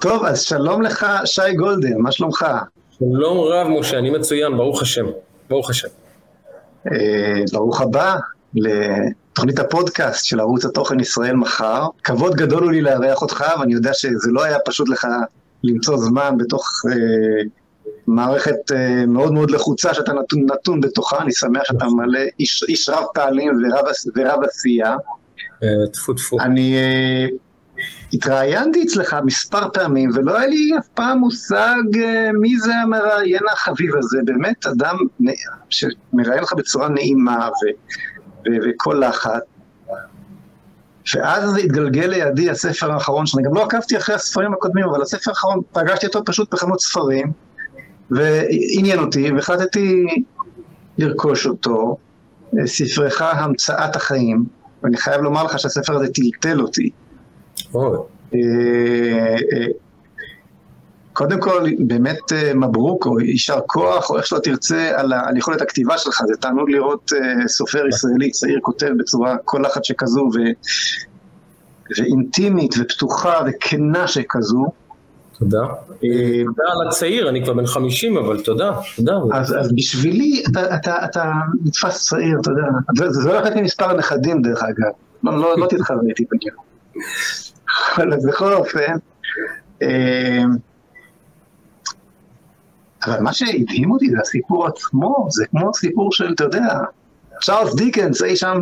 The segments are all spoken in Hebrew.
טוב, אז שלום לך, שי גולדן, מה שלומך? שלום רב, משה, אני מצוין, ברוך השם. ברוך השם. אה, ברוך הבא לתוכנית הפודקאסט של ערוץ התוכן ישראל מחר. כבוד גדול הוא לי לארח אותך, ואני יודע שזה לא היה פשוט לך למצוא זמן בתוך אה, מערכת אה, מאוד מאוד לחוצה שאתה נתון, נתון בתוכה, אני שמח שאתה מלא איש, איש רב פעלים ורב, ורב עשייה. אה, טפו טפו. אני אה, התראיינתי אצלך מספר פעמים, ולא היה לי אף פעם מושג אה, מי זה המראיין החביב הזה, באמת אדם שמראיין לך בצורה נעימה ו- ו- וקולחת. ואז התגלגל לידי הספר האחרון, שאני גם לא עקבתי אחרי הספרים הקודמים, אבל הספר האחרון, פגשתי אותו פשוט בחנות ספרים, ועניין אותי, והחלטתי לרכוש אותו, אה, ספרך המצאת החיים, ואני חייב לומר לך שהספר הזה טלטל אותי. אה, אה, קודם כל, באמת אה, מברוק, או יישר כוח, או איך שלא תרצה, על, ה- על יכולת הכתיבה שלך. זה תענוג לראות אה, סופר ישראלי צעיר כותב בצורה קולחת שכזו, ו, ואינטימית, ופתוחה, וכנה שכזו. תודה. אה, תודה על הצעיר, אני כבר בן 50, אבל תודה, תודה. אז, אז בשבילי, אתה, אתה, אתה נתפס צעיר, אתה יודע. זה, זה הולך לי מספר הנכדים, דרך אגב. לא, לא, לא תתחרה איתי בגיל. אבל בכל אופן, אה, אבל מה שהדהים אותי זה הסיפור עצמו, זה כמו סיפור של, אתה יודע, צ'ארלס דיקנס אי שם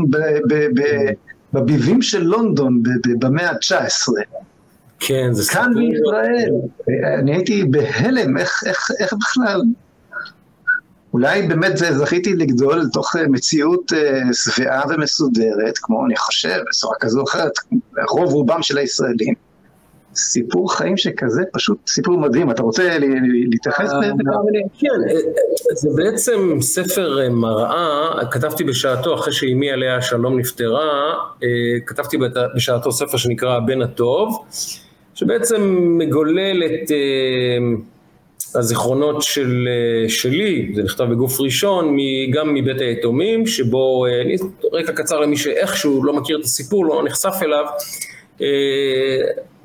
בביבים של לונדון במאה ה-19. כן, זה כאן סיפור- בישראל. אני הייתי בהלם, איך, איך, איך בכלל? אולי באמת זה- זכיתי לגדול לתוך אה, מציאות אה, שבעה ומסודרת, כמו אני חושב, בצורה כזו או אחרת, רוב רובם של הישראלים. סיפור חיים שכזה, פשוט סיפור מדהים. אתה רוצה להתייחס אה, לזה מילים? כן, אה, זה בעצם ספר אה, מראה, כתבתי בשעתו, אחרי שאימי עליה השלום נפטרה, אה, כתבתי בת- בשעתו ספר שנקרא הבן הטוב, שבעצם מגולל את אה, הזיכרונות של, אה, שלי, זה נכתב בגוף ראשון, גם מבית היתומים, שבו, אה, רקע קצר למי שאיכשהו לא מכיר את הסיפור, לא נחשף אליו, אה,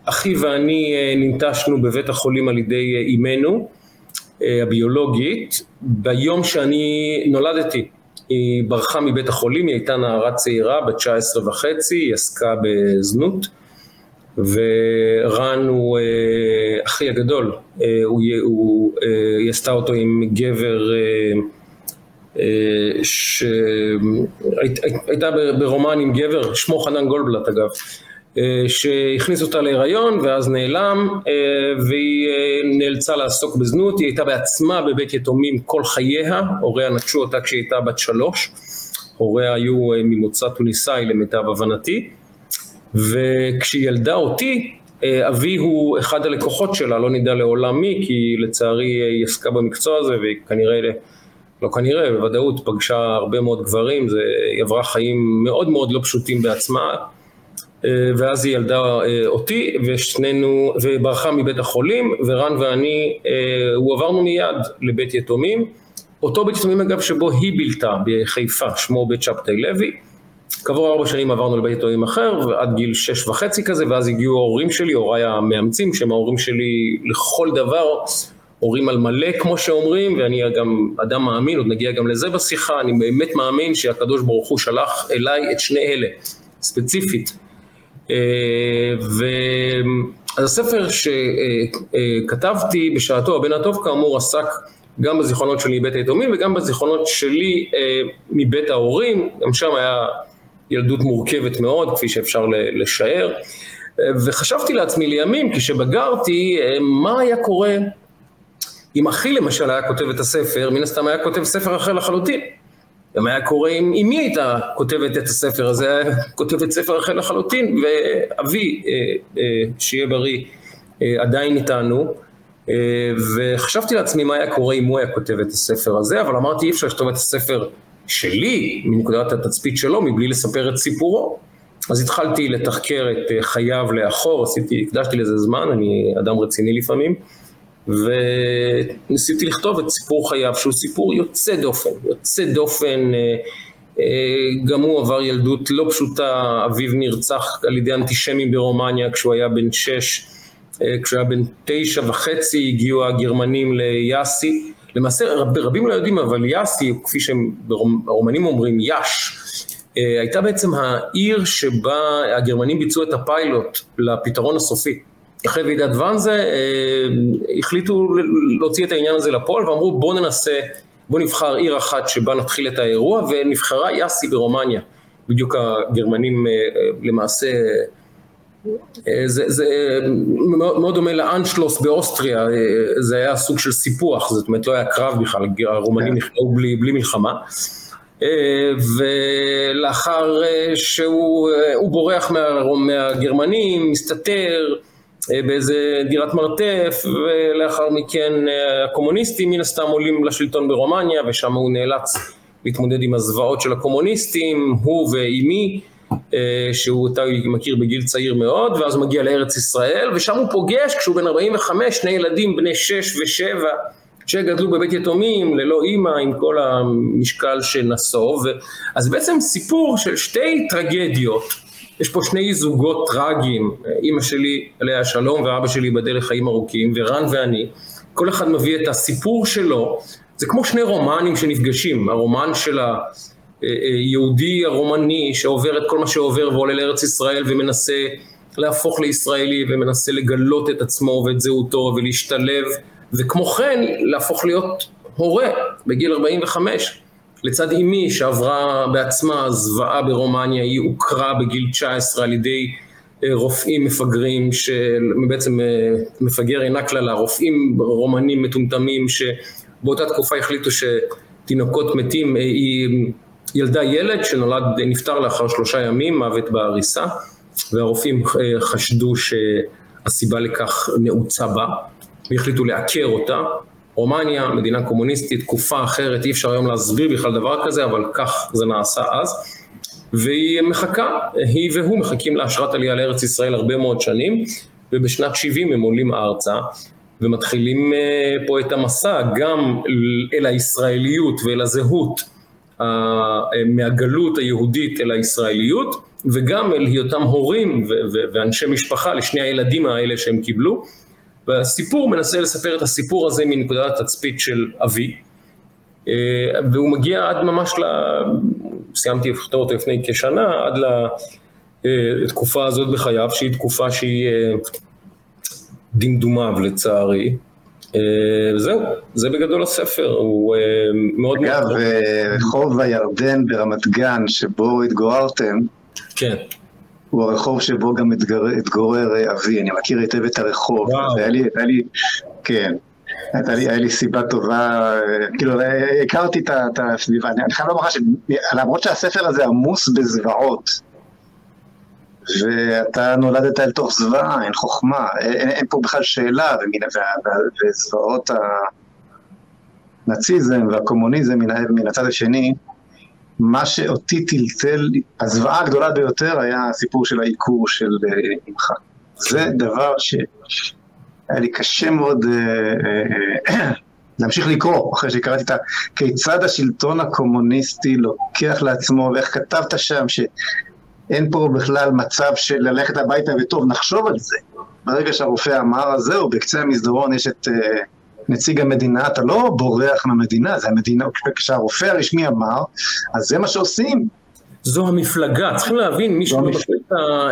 אחי ואני ננטשנו בבית החולים על ידי אימנו, הביולוגית, ביום שאני נולדתי. היא ברחה מבית החולים, היא הייתה נערה צעירה, בת 19 וחצי, היא עסקה בזנות, ורן הוא אה, אחי הגדול, אה, הוא, הוא, אה, היא עשתה אותו עם גבר אה, אה, שהייתה ברומן עם גבר, שמו חנן גולדבלט אגב, אה, שהכניס אותה להיריון ואז נעלם אה, והיא אה, נאלצה לעסוק בזנות, היא הייתה בעצמה בבית יתומים כל חייה, הוריה נטשו אותה כשהיא הייתה בת שלוש, הוריה היו אה, ממוצא טוניסאי למיטב הבנתי, וכשהיא ילדה אותי, אה, אבי הוא אחד הלקוחות שלה, לא נדע לעולם מי, כי לצערי היא עסקה במקצוע הזה והיא כנראה, לא כנראה, בוודאות פגשה הרבה מאוד גברים, זה, היא עברה חיים מאוד מאוד לא פשוטים בעצמה, אה, ואז היא ילדה אה, אותי ושנינו, וברחה מבית החולים, ורן ואני הועברנו מיד לבית יתומים, אותו בית יתומים אגב שבו היא בילתה בחיפה, שמו בית שבתאי לוי, כעבור ארבע שנים עברנו לבית יתומים אחר, ועד גיל שש וחצי כזה, ואז הגיעו ההורים שלי, הוריי המאמצים, שהם ההורים שלי לכל דבר, הורים על מלא כמו שאומרים, ואני גם אדם מאמין, עוד נגיע גם לזה בשיחה, אני באמת מאמין שהקדוש ברוך הוא שלח אליי את שני אלה, ספציפית. אה, ו... אז הספר שכתבתי בשעתו, הבן הטוב כאמור, עסק גם בזיכרונות שלי מבית היתומים וגם בזיכרונות שלי אה, מבית ההורים, גם שם היה ילדות מורכבת מאוד, כפי שאפשר לשער. וחשבתי לעצמי לימים, כשבגרתי, מה היה קורה אם אחי למשל היה כותב את הספר, מן הסתם היה כותב ספר אחר לחלוטין. גם היה קורה אם אמי הייתה כותבת את הספר הזה, היה כותבת ספר אחר לחלוטין, ואבי, שיהיה בריא, עדיין איתנו. וחשבתי לעצמי מה היה קורה אם הוא היה כותב את הספר הזה, אבל אמרתי אי אפשר לכתוב את הספר שלי, מנקודת התצפית שלו, מבלי לספר את סיפורו. אז התחלתי לתחקר את חייו לאחור, עשיתי, הקדשתי לזה זמן, אני אדם רציני לפעמים, וניסיתי לכתוב את סיפור חייו, שהוא סיפור יוצא דופן, יוצא דופן, גם הוא עבר ילדות לא פשוטה, אביו נרצח על ידי אנטישמים ברומניה כשהוא היה בן שש, כשהיה בן תשע וחצי הגיעו הגרמנים ליאסי, למעשה רב, רבים לא יודעים אבל יאסי, כפי שהרומנים אומרים יאש, הייתה בעצם העיר שבה הגרמנים ביצעו את הפיילוט לפתרון הסופי. אחרי ועידת ואנזה החליטו להוציא את העניין הזה לפועל ואמרו בואו ננסה, בואו נבחר עיר אחת שבה נתחיל את האירוע ונבחרה יאסי ברומניה. בדיוק הגרמנים למעשה אה, זה, זה מאוד דומה לאנשלוס באוסטריה, אה, זה היה סוג של סיפוח, זאת אומרת לא היה קרב בכלל, הרומנים נכנעו כן. בלי, בלי מלחמה. אה, ולאחר שהוא בורח מה, מהגרמנים, מסתתר באיזה דירת מרתף, ולאחר מכן הקומוניסטים מן הסתם עולים לשלטון ברומניה, ושם הוא נאלץ להתמודד עם הזוועות של הקומוניסטים, הוא ואימי. אה, שהוא אותה מכיר בגיל צעיר מאוד, ואז מגיע לארץ ישראל, ושם הוא פוגש כשהוא בן 45 שני ילדים בני 6 ו-7 שגדלו בבית יתומים, ללא אימא, עם כל המשקל שנסוב, אז בעצם סיפור של שתי טרגדיות, יש פה שני זוגות טרגיים, אימא שלי עליה השלום ואבא שלי בדרך חיים ארוכים, ורן ואני, כל אחד מביא את הסיפור שלו, זה כמו שני רומנים שנפגשים, הרומן של ה... יהודי רומני שעובר את כל מה שעובר ועולה לארץ ישראל ומנסה להפוך לישראלי ומנסה לגלות את עצמו ואת זהותו ולהשתלב וכמו כן להפוך להיות הורה בגיל 45 לצד אמי שעברה בעצמה זוועה ברומניה, היא הוכרה בגיל 19 על ידי אה, רופאים מפגרים, שבעצם אה, מפגר אינה קללה, רופאים רומנים מטומטמים שבאותה תקופה החליטו שתינוקות מתים, אה, היא ילדה ילד שנולד, נפטר לאחר שלושה ימים, מוות בעריסה, והרופאים אה, חשדו שהסיבה לכך נעוצה בה, והחליטו לעקר אותה. רומניה, מדינה קומוניסטית, תקופה אחרת, אי אפשר היום להסביר בכלל דבר כזה, אבל כך זה נעשה אז. והיא מחכה, היא והוא מחכים לאשרת עלייה לארץ ישראל הרבה מאוד שנים, ובשנת 70 הם עולים ארצה. ומתחילים אה, פה את המסע גם אל הישראליות ואל הזהות מהגלות היהודית אל הישראליות וגם אל היותם הורים ואנשי משפחה לשני הילדים האלה שהם קיבלו. והסיפור מנסה לספר את הסיפור הזה מנקודת התצפית של אבי. אה, והוא מגיע עד ממש ל... סיימתי לכתוב אותו לפני כשנה עד לתקופה הזאת בחייו שהיא תקופה שהיא אה, דמדומיו לצערי. אה, זהו, זה בגדול הספר, הוא אה, מאוד מאוד... אגב, אה, רחוב הירדן ברמת גן, שבו התגוררתם, כן. הוא הרחוב שבו גם התגורר אבי, אני מכיר היטב את הרחוב. וואו. לי, היה לי, כן, הייתה לי, היה לי סיבה טובה, כאילו, הכרתי את הסביבה. אני חייב לומר לך שלמרות שהספר הזה עמוס בזוועות, ואתה נולדת אל תוך זוועה, אין חוכמה, אין, אין פה בכלל שאלה, וזוועות הנאציזם והקומוניזם מן, מן הצד השני, מה שאותי טלטל, הזוועה הגדולה ביותר היה הסיפור של העיקור של אמך. זה דבר שהיה לי קשה מאוד אה, אה, אה, להמשיך לקרוא, אחרי שקראתי את ה... כיצד השלטון הקומוניסטי לוקח לעצמו, ואיך כתבת שם, ש... אין פה בכלל מצב של ללכת הביתה וטוב, נחשוב על זה. ברגע שהרופא אמר, אז זהו, בקצה המסדרון יש את uh, נציג המדינה, אתה לא בורח מהמדינה, זה המדינה, כשהרופא הרשמי אמר, אז זה מה שעושים. זו המפלגה, צריכים להבין, מי שלא מכיר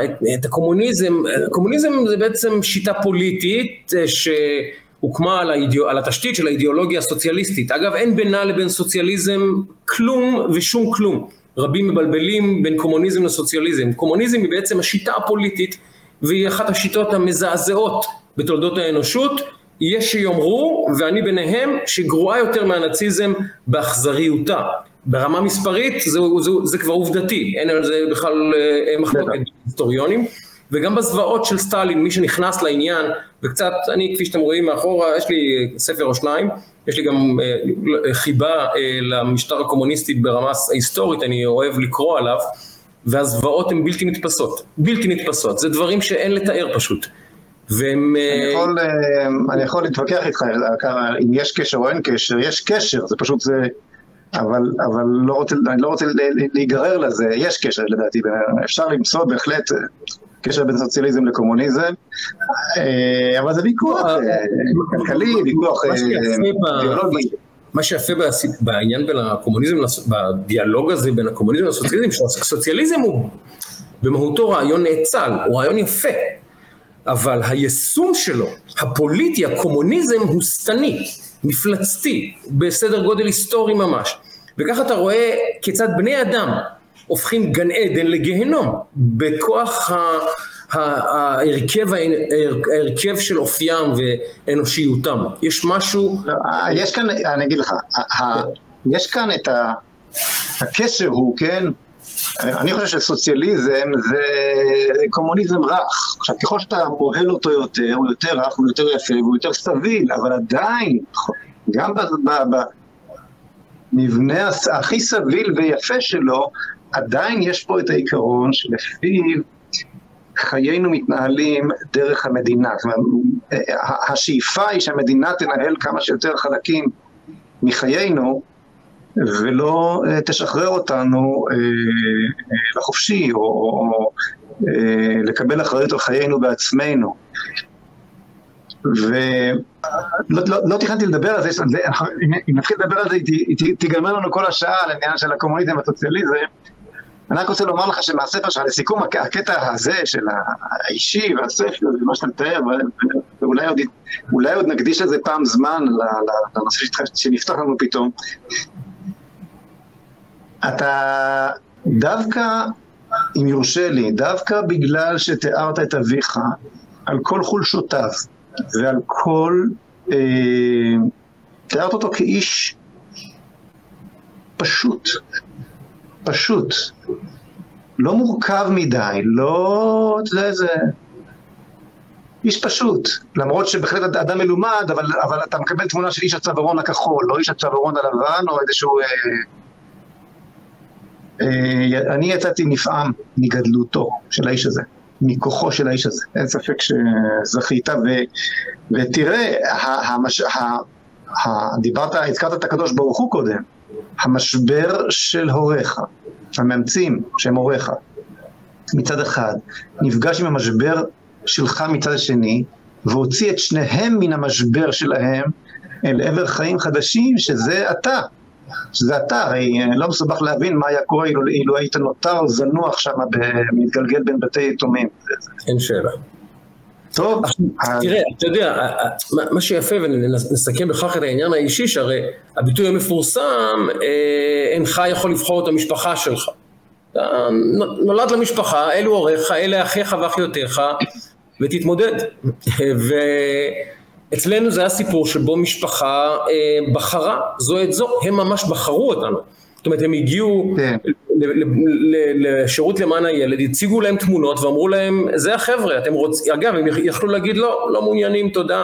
את, את הקומוניזם, הקומוניזם זה בעצם שיטה פוליטית אה, שהוקמה על, האידאו, על התשתית של האידיאולוגיה הסוציאליסטית. אגב, אין בינה לבין סוציאליזם כלום ושום כלום. רבים מבלבלים בין קומוניזם לסוציאליזם. קומוניזם היא בעצם השיטה הפוליטית והיא אחת השיטות המזעזעות בתולדות האנושות. יש שיאמרו, ואני ביניהם, שגרועה יותר מהנאציזם באכזריותה. ברמה מספרית זה, זה, זה כבר עובדתי, אין על זה בכלל אה, מחלוקת היסטוריונים. וגם בזוועות של סטלין, מי שנכנס לעניין, וקצת, אני כפי שאתם רואים מאחורה, יש לי ספר או שניים, יש לי גם אה, חיבה אה, למשטר הקומוניסטי ברמה ההיסטורית, אני אוהב לקרוא עליו, והזוועות הן בלתי נתפסות, בלתי נתפסות, זה דברים שאין לתאר פשוט. והם... אני אה, יכול, אני יכול להתווכח איתך אם יש קשר או אין קשר, יש קשר, זה פשוט זה אבל, אבל לא רוצה, אני לא רוצה להיגרר לזה, יש קשר לדעתי, אפשר למצוא בהחלט קשר בין סוציאליזם לקומוניזם, אה, אבל זה ויכוח אה, כלכלי, ויכוח ביולוגי. מה שיפה בעניין בין הקומוניזם, בדיאלוג הזה בין הקומוניזם לסוציאליזם, שהסוציאליזם הוא במהותו רעיון נאצל, הוא רעיון יפה, אבל היישום שלו, הפוליטי, הקומוניזם הוא שטני, מפלצתי, בסדר גודל היסטורי ממש. וככה אתה רואה כיצד בני אדם הופכים גן עדן לגיהנום, בכוח ההרכב, ההרכב של אופיים ואנושיותם. יש משהו... לא, אה, יש כאן, אני אגיד לך, יש כאן את הקשר הוא, כן, אני חושב שסוציאליזם זה קומוניזם רך. עכשיו, ככל שאתה פועל אותו יותר, הוא יותר רך, הוא יותר יפה, והוא יותר סביל, אבל עדיין, גם במבנה הכי סביל ויפה שלו, עדיין יש פה את העיקרון שלפיו חיינו מתנהלים דרך המדינה. זאת אומרת, השאיפה היא שהמדינה תנהל כמה שיותר חלקים מחיינו, ולא אה, תשחרר אותנו אה, אה, לחופשי, או, או לקבל אחריות על חיינו בעצמנו. ולא לא, לא תכננתי לדבר על זה, אם נתחיל לדבר על זה, תיגמר לנו כל השעה על העניין של הקומוניזם והסוציאליזם. אני רק רוצה לומר לך שמהספר שלך, לסיכום הקטע הזה של האישי והספר, ומה שאתה מתאר, ואולי עוד, עוד נקדיש לזה פעם זמן לנושא שנפתח לנו פתאום. אתה דווקא, אם יורשה לי, דווקא בגלל שתיארת את אביך על כל חולשותיו ועל כל... אה, תיארת אותו כאיש פשוט, פשוט, לא מורכב מדי, לא, אתה יודע, זה איש פשוט, למרות שבהחלט אדם מלומד, אבל, אבל אתה מקבל תמונה של איש הצווארון הכחול, לא איש הצווארון הלבן, או איזשהו... אה, אה, אני יצאתי נפעם מגדלותו של האיש הזה, מכוחו של האיש הזה, אין ספק שזכית, ו, ותראה, המש, ה, ה, דיברת, הזכרת את הקדוש ברוך הוא קודם, המשבר של הוריך, המאמצים שהם הוריך, מצד אחד, נפגש עם המשבר שלך מצד השני, והוציא את שניהם מן המשבר שלהם אל עבר חיים חדשים, שזה אתה. שזה אתה, הרי לא מסובך להבין מה היה קורה אילו, אילו היית נותר זנוח שם, מתגלגל בין בתי יתומים. אין שאלה. טוב. תראה, אתה יודע, מה שיפה, ונסכם בכך את העניין האישי, שהרי הביטוי המפורסם, אה, אינך יכול לבחור את המשפחה שלך. אתה נולד למשפחה, אלו הוריך, אלה אחיך ואחיותיך, ותתמודד. אצלנו זה היה סיפור שבו משפחה אה, בחרה זו את זו, הם ממש בחרו אותנו. זאת אומרת, הם הגיעו כן. לשירות למען הילד, הציגו להם תמונות ואמרו להם, זה החבר'ה, אתם רוצים, אגב, הם יכלו להגיד לא, לא מעוניינים, תודה.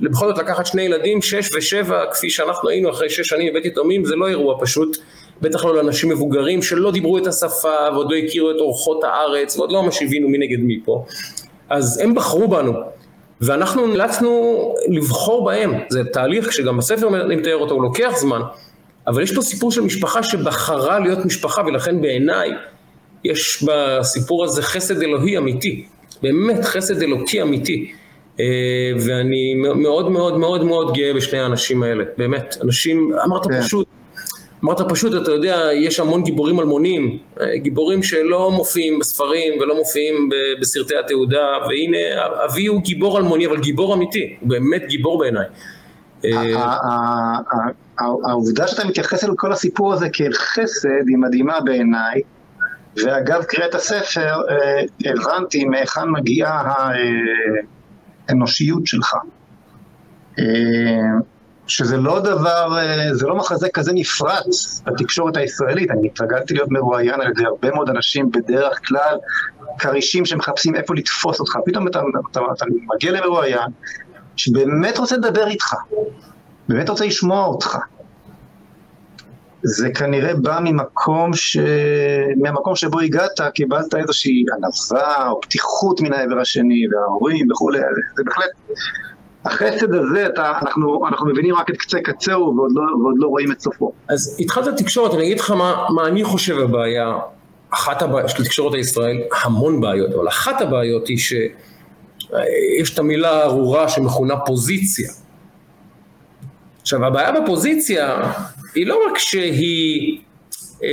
בכל זאת לקחת שני ילדים, שש ושבע, כפי שאנחנו היינו אחרי שש שנים בבית יתומים, זה לא אירוע פשוט, בטח לא לאנשים מבוגרים שלא דיברו את השפה ועוד לא הכירו את אורחות הארץ ועוד לא ממש הבינו מי נגד מי פה. אז הם בחרו בנו. ואנחנו נאלצנו לבחור בהם, זה תהליך שגם הספר אני מתאר אותו, הוא לוקח זמן, אבל יש פה סיפור של משפחה שבחרה להיות משפחה, ולכן בעיניי יש בסיפור הזה חסד אלוהי אמיתי, באמת חסד אלוקי אמיתי. אה, ואני מאוד מאוד מאוד מאוד גאה בשני האנשים האלה, באמת, אנשים, אמרת כן. פשוט, אמרת פשוט, אתה יודע, יש המון גיבורים אלמונים, אה, גיבורים שלא מופיעים בספרים ולא מופיעים בסרטי התעודה, והנה אבי הוא גיבור אלמוני, אבל גיבור אמיתי, הוא באמת גיבור בעיניי. אה, העובדה שאתה מתייחס אל כל הסיפור הזה כאל חסד היא מדהימה בעיניי, ואגב קריאת הספר אה, הבנתי מהיכן מגיעה האנושיות שלך. שזה לא דבר, אה, זה לא מחזה כזה נפרץ בתקשורת הישראלית. אני התרגלתי להיות מרואיין על ידי הרבה מאוד אנשים, בדרך כלל כרישים שמחפשים איפה לתפוס אותך. פתאום אתה, אתה, אתה מגיע למרואיין שבאמת רוצה לדבר איתך, באמת רוצה לשמוע אותך. זה כנראה בא ממקום, ש... מהמקום שבו הגעת, קיבלת איזושהי ענווה או פתיחות מן העבר השני, וההורים וכולי, זה בהחלט החסד הזה, אתה, אנחנו, אנחנו מבינים רק את קצה קצהו ועוד לא, ועוד לא רואים את סופו. אז התחלת תקשורת, אני אגיד לך מה, מה אני חושב הבעיה, אחת הבעיות של תקשורת הישראל, המון בעיות, אבל אחת הבעיות היא שיש את המילה הארורה שמכונה פוזיציה. עכשיו הבעיה בפוזיציה היא לא רק שהיא אה,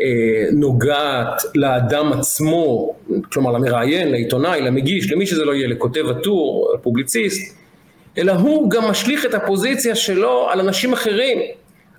אה, נוגעת לאדם עצמו, כלומר למראיין, לעיתונאי, למגיש, למי שזה לא יהיה, לכותב הטור, פובליציסט, אלא הוא גם משליך את הפוזיציה שלו על אנשים אחרים.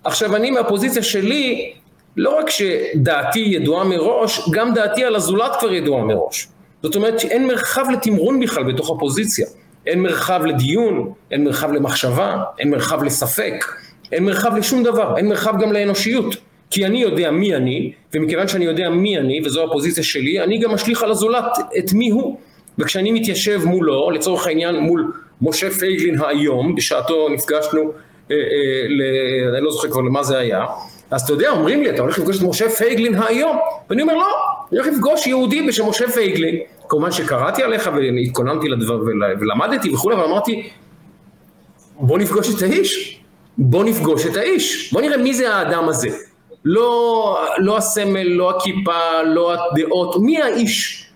עכשיו אני מהפוזיציה שלי, לא רק שדעתי ידועה מראש, גם דעתי על הזולת כבר ידועה מראש. זאת אומרת שאין מרחב לתמרון בכלל בתוך הפוזיציה. אין מרחב לדיון, אין מרחב למחשבה, אין מרחב לספק, אין מרחב לשום דבר, אין מרחב גם לאנושיות. כי אני יודע מי אני, ומכיוון שאני יודע מי אני, וזו הפוזיציה שלי, אני גם משליך על הזולת את מי הוא. וכשאני מתיישב מולו, לצורך העניין מול משה פייגלין היום, בשעתו נפגשנו, אה, אה, ל... אני לא זוכר כבר למה זה היה, אז אתה יודע, אומרים לי, אתה הולך לפגוש את משה פייגלין היום? ואני אומר, לא, אני הולך לפגוש יהודי בשם משה פייגלין. כמובן שקראתי עליך והתכוננתי לדבר ולמדתי וכולי, אבל אמרתי, בוא נפגוש את האיש, בוא נפגוש את האיש, בוא נראה מי זה האדם הזה. לא, לא הסמל, לא הכיפה, לא הדעות, מי האיש?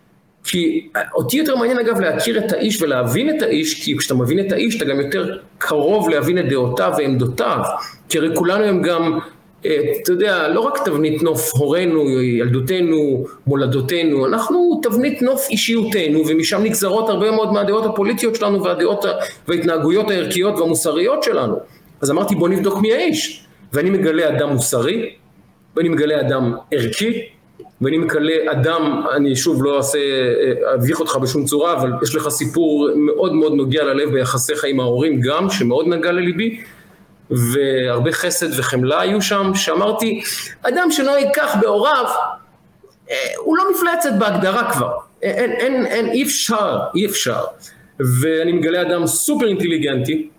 כי אותי יותר מעניין אגב להכיר את האיש ולהבין את האיש, כי כשאתה מבין את האיש אתה גם יותר קרוב להבין את דעותיו ועמדותיו, כי הרי כולנו הם גם, אתה יודע, לא רק תבנית נוף הורינו, ילדותנו, מולדותינו, אנחנו תבנית נוף אישיותנו, ומשם נגזרות הרבה מאוד מהדעות הפוליטיות שלנו והדעות וההתנהגויות הערכיות והמוסריות שלנו. אז אמרתי בוא נבדוק מי האיש, ואני מגלה אדם מוסרי, ואני מגלה אדם ערכי, ואני מגלה אדם, אני שוב לא אעשה, אביך אותך בשום צורה, אבל יש לך סיפור מאוד מאוד נוגע ללב ביחסיך עם ההורים גם, שמאוד נגע לליבי, והרבה חסד וחמלה היו שם, שאמרתי, אדם שנוהג כך בהוריו, אה, הוא לא מפלצת בהגדרה כבר, אין, אין, אין, אי אפשר, אי אפשר. ואני מגלה אדם סופר אינטליגנטי,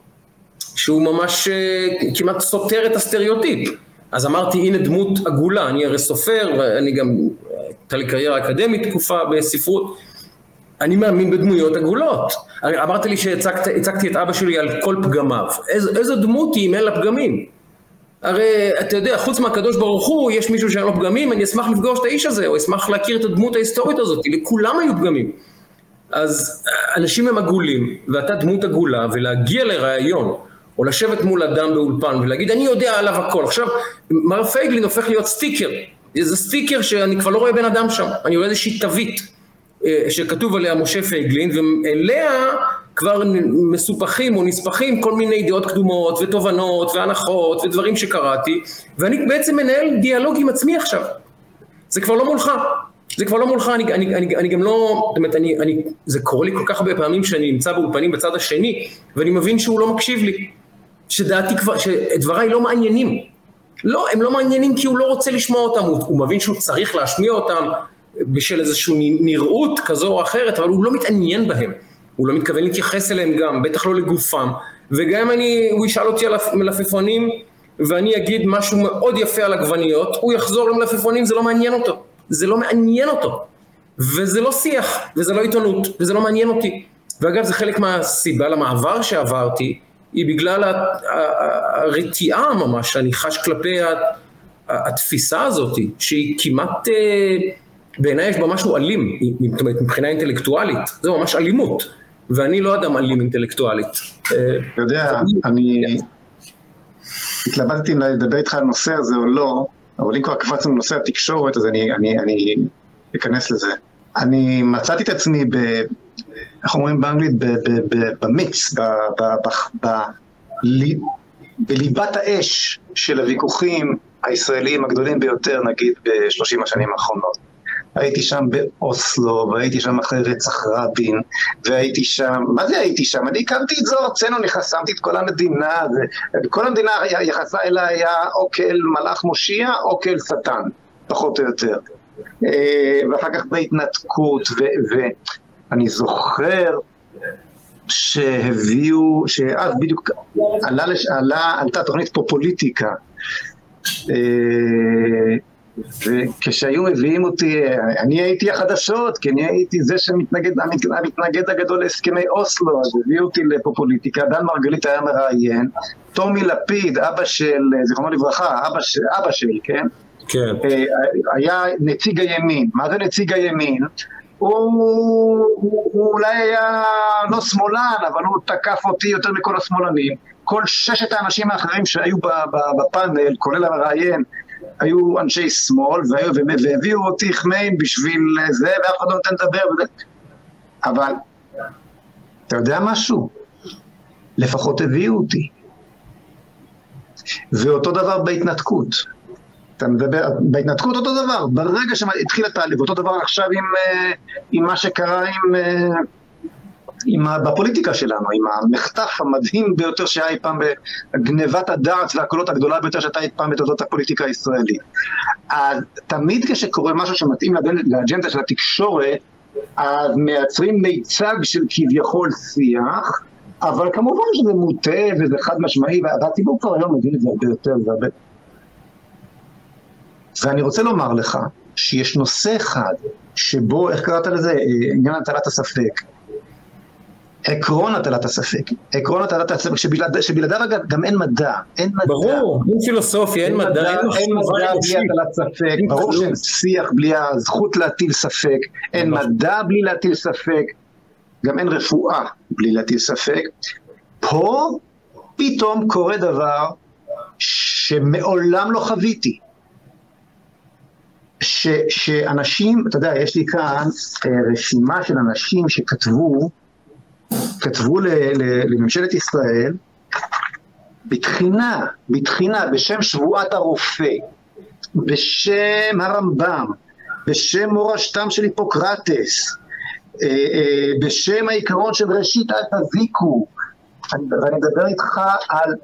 שהוא ממש אה, כמעט סותר את הסטריאוטיפ. אז אמרתי הנה דמות עגולה, אני הרי סופר, ואני גם, הייתה לי קריירה אקדמית תקופה בספרות, אני מאמין בדמויות עגולות. אמרת לי שהצגתי את אבא שלי על כל פגמיו, איז, איזו דמות היא אם אין לה פגמים? הרי אתה יודע, חוץ מהקדוש ברוך הוא, יש מישהו שאין לו פגמים, אני אשמח לפגוש את האיש הזה, או אשמח להכיר את הדמות ההיסטורית הזאת, לכולם היו פגמים. אז אנשים הם עגולים, ואתה דמות עגולה, ולהגיע לראיון או לשבת מול אדם באולפן ולהגיד אני יודע עליו הכל. עכשיו, מר פייגלין הופך להיות סטיקר, זה סטיקר שאני כבר לא רואה בן אדם שם, אני רואה איזושהי תווית שכתוב עליה משה פייגלין, ואליה כבר מסופחים או נספחים כל מיני דעות קדומות ותובנות והנחות ודברים שקראתי, ואני בעצם מנהל דיאלוג עם עצמי עכשיו. זה כבר לא מולך. זה כבר לא מולך, אני, אני, אני, אני גם לא, זאת אומרת, אני, אני, זה קורה לי כל כך הרבה פעמים שאני נמצא באולפנים בצד השני, ואני מבין שהוא לא מקשיב לי. שדעתי כבר, שדבריי לא מעניינים. לא, הם לא מעניינים כי הוא לא רוצה לשמוע אותם, הוא, הוא מבין שהוא צריך להשמיע אותם בשל איזושהי נראות כזו או אחרת, אבל הוא לא מתעניין בהם. הוא לא מתכוון להתייחס אליהם גם, בטח לא לגופם. וגם אם אני, הוא ישאל אותי על מלפפונים, ואני אגיד משהו מאוד יפה על עגבניות, הוא יחזור למלפפונים, זה לא מעניין אותו. זה לא מעניין אותו. וזה לא שיח, וזה לא עיתונות, וזה לא מעניין אותי. ואגב, זה חלק מהסיבה למעבר שעברתי, היא בגלל הרתיעה ממש שאני חש כלפי התפיסה הזאת, שהיא כמעט, אה, בעיניי יש בה משהו אלים, זאת אומרת מבחינה אינטלקטואלית, זה ממש אלימות, ואני לא אדם אלים אינטלקטואלית. אתה יודע, אני התלבטתי אם לדבר איתך על הנושא הזה או לא, אבל אם כבר קפצנו לנושא התקשורת, אז אני, אני, אני אכנס לזה. אני מצאתי את עצמי ב... איך אומרים באנגלית? במיץ, בליבת האש של הוויכוחים הישראליים הגדולים ביותר, נגיד, בשלושים השנים האחרונות. הייתי שם באוסלו, והייתי שם אחרי רצח רבין, והייתי שם, מה זה הייתי שם? אני הקמתי את זו ארצנו, אני חסמתי את כל המדינה, וכל המדינה יחסה אליי היה או כאל מלאך מושיע או כאל שטן, פחות או יותר. אה, ואחר כך בהתנתקות, ואני זוכר שהביאו, שאז בדיוק עלה, עלה, עלתה תוכנית פופוליטיקה, אה, וכשהיו מביאים אותי, אני הייתי החדשות, כי אני הייתי זה שמתנגד, המתנגד הגדול להסכמי אוסלו, אז הביאו אותי לפופוליטיקה, דן מרגלית היה מראיין, טומי לפיד, אבא של, זיכרונו לברכה, אבא, של, אבא שלי, כן? כן. היה נציג הימין. מה זה נציג הימין? הוא, הוא, הוא אולי היה לא שמאלן, אבל הוא תקף אותי יותר מכל השמאלנים. כל ששת האנשים האחרים שהיו בפאנל, כולל המראיין, היו אנשי שמאל, והביאו אותי חמיין בשביל זה, ואף אחד לא נותן לדבר. אבל, אתה יודע משהו? לפחות הביאו אותי. ואותו דבר בהתנתקות. אתה מדבר, בהתנתקות אותו דבר, ברגע שהתחיל התהליך, אותו דבר עכשיו עם, אה, עם מה שקרה עם, עם, בפוליטיקה שלנו, עם המחטף המדהים ביותר שהיה אי פעם, גנבת הדעת והקולות הגדולה ביותר שהייתה אי פעם בתולדות הפוליטיקה הישראלית. אז תמיד כשקורה משהו שמתאים לאג'נדה של התקשורת, אז מייצרים מיצג של כביכול שיח, אבל כמובן שזה מוטה וזה חד משמעי, והציבור כבר היום מבין את זה הרבה יותר והרבה... ואני רוצה לומר לך שיש נושא אחד שבו, איך קראת לזה? אה, עניין הטלת הספק. עקרון הטלת הספק, עקרון הטלת הספק, שבלעד, שבלעדיו אגב גם אין מדע, אין מדע. ברור, אין פילוסופיה, אין מדע, אין מדע, אין מדע בלי הטלת ספק, ברור שאין שיח בלי הזכות להטיל ספק, אין מדע בלי להטיל ספק, גם אין רפואה בלי להטיל ספק. פה פתאום קורה דבר שמעולם לא חוויתי. ש, שאנשים, אתה יודע, יש לי כאן אה, רשימה של אנשים שכתבו, כתבו לממשלת ישראל, בתחינה, בתחינה, בשם שבועת הרופא, בשם הרמב"ם, בשם מורשתם של היפוקרטס, אה, אה, בשם העיקרון של ראשית אל תזיקו, ואני מדבר איתך על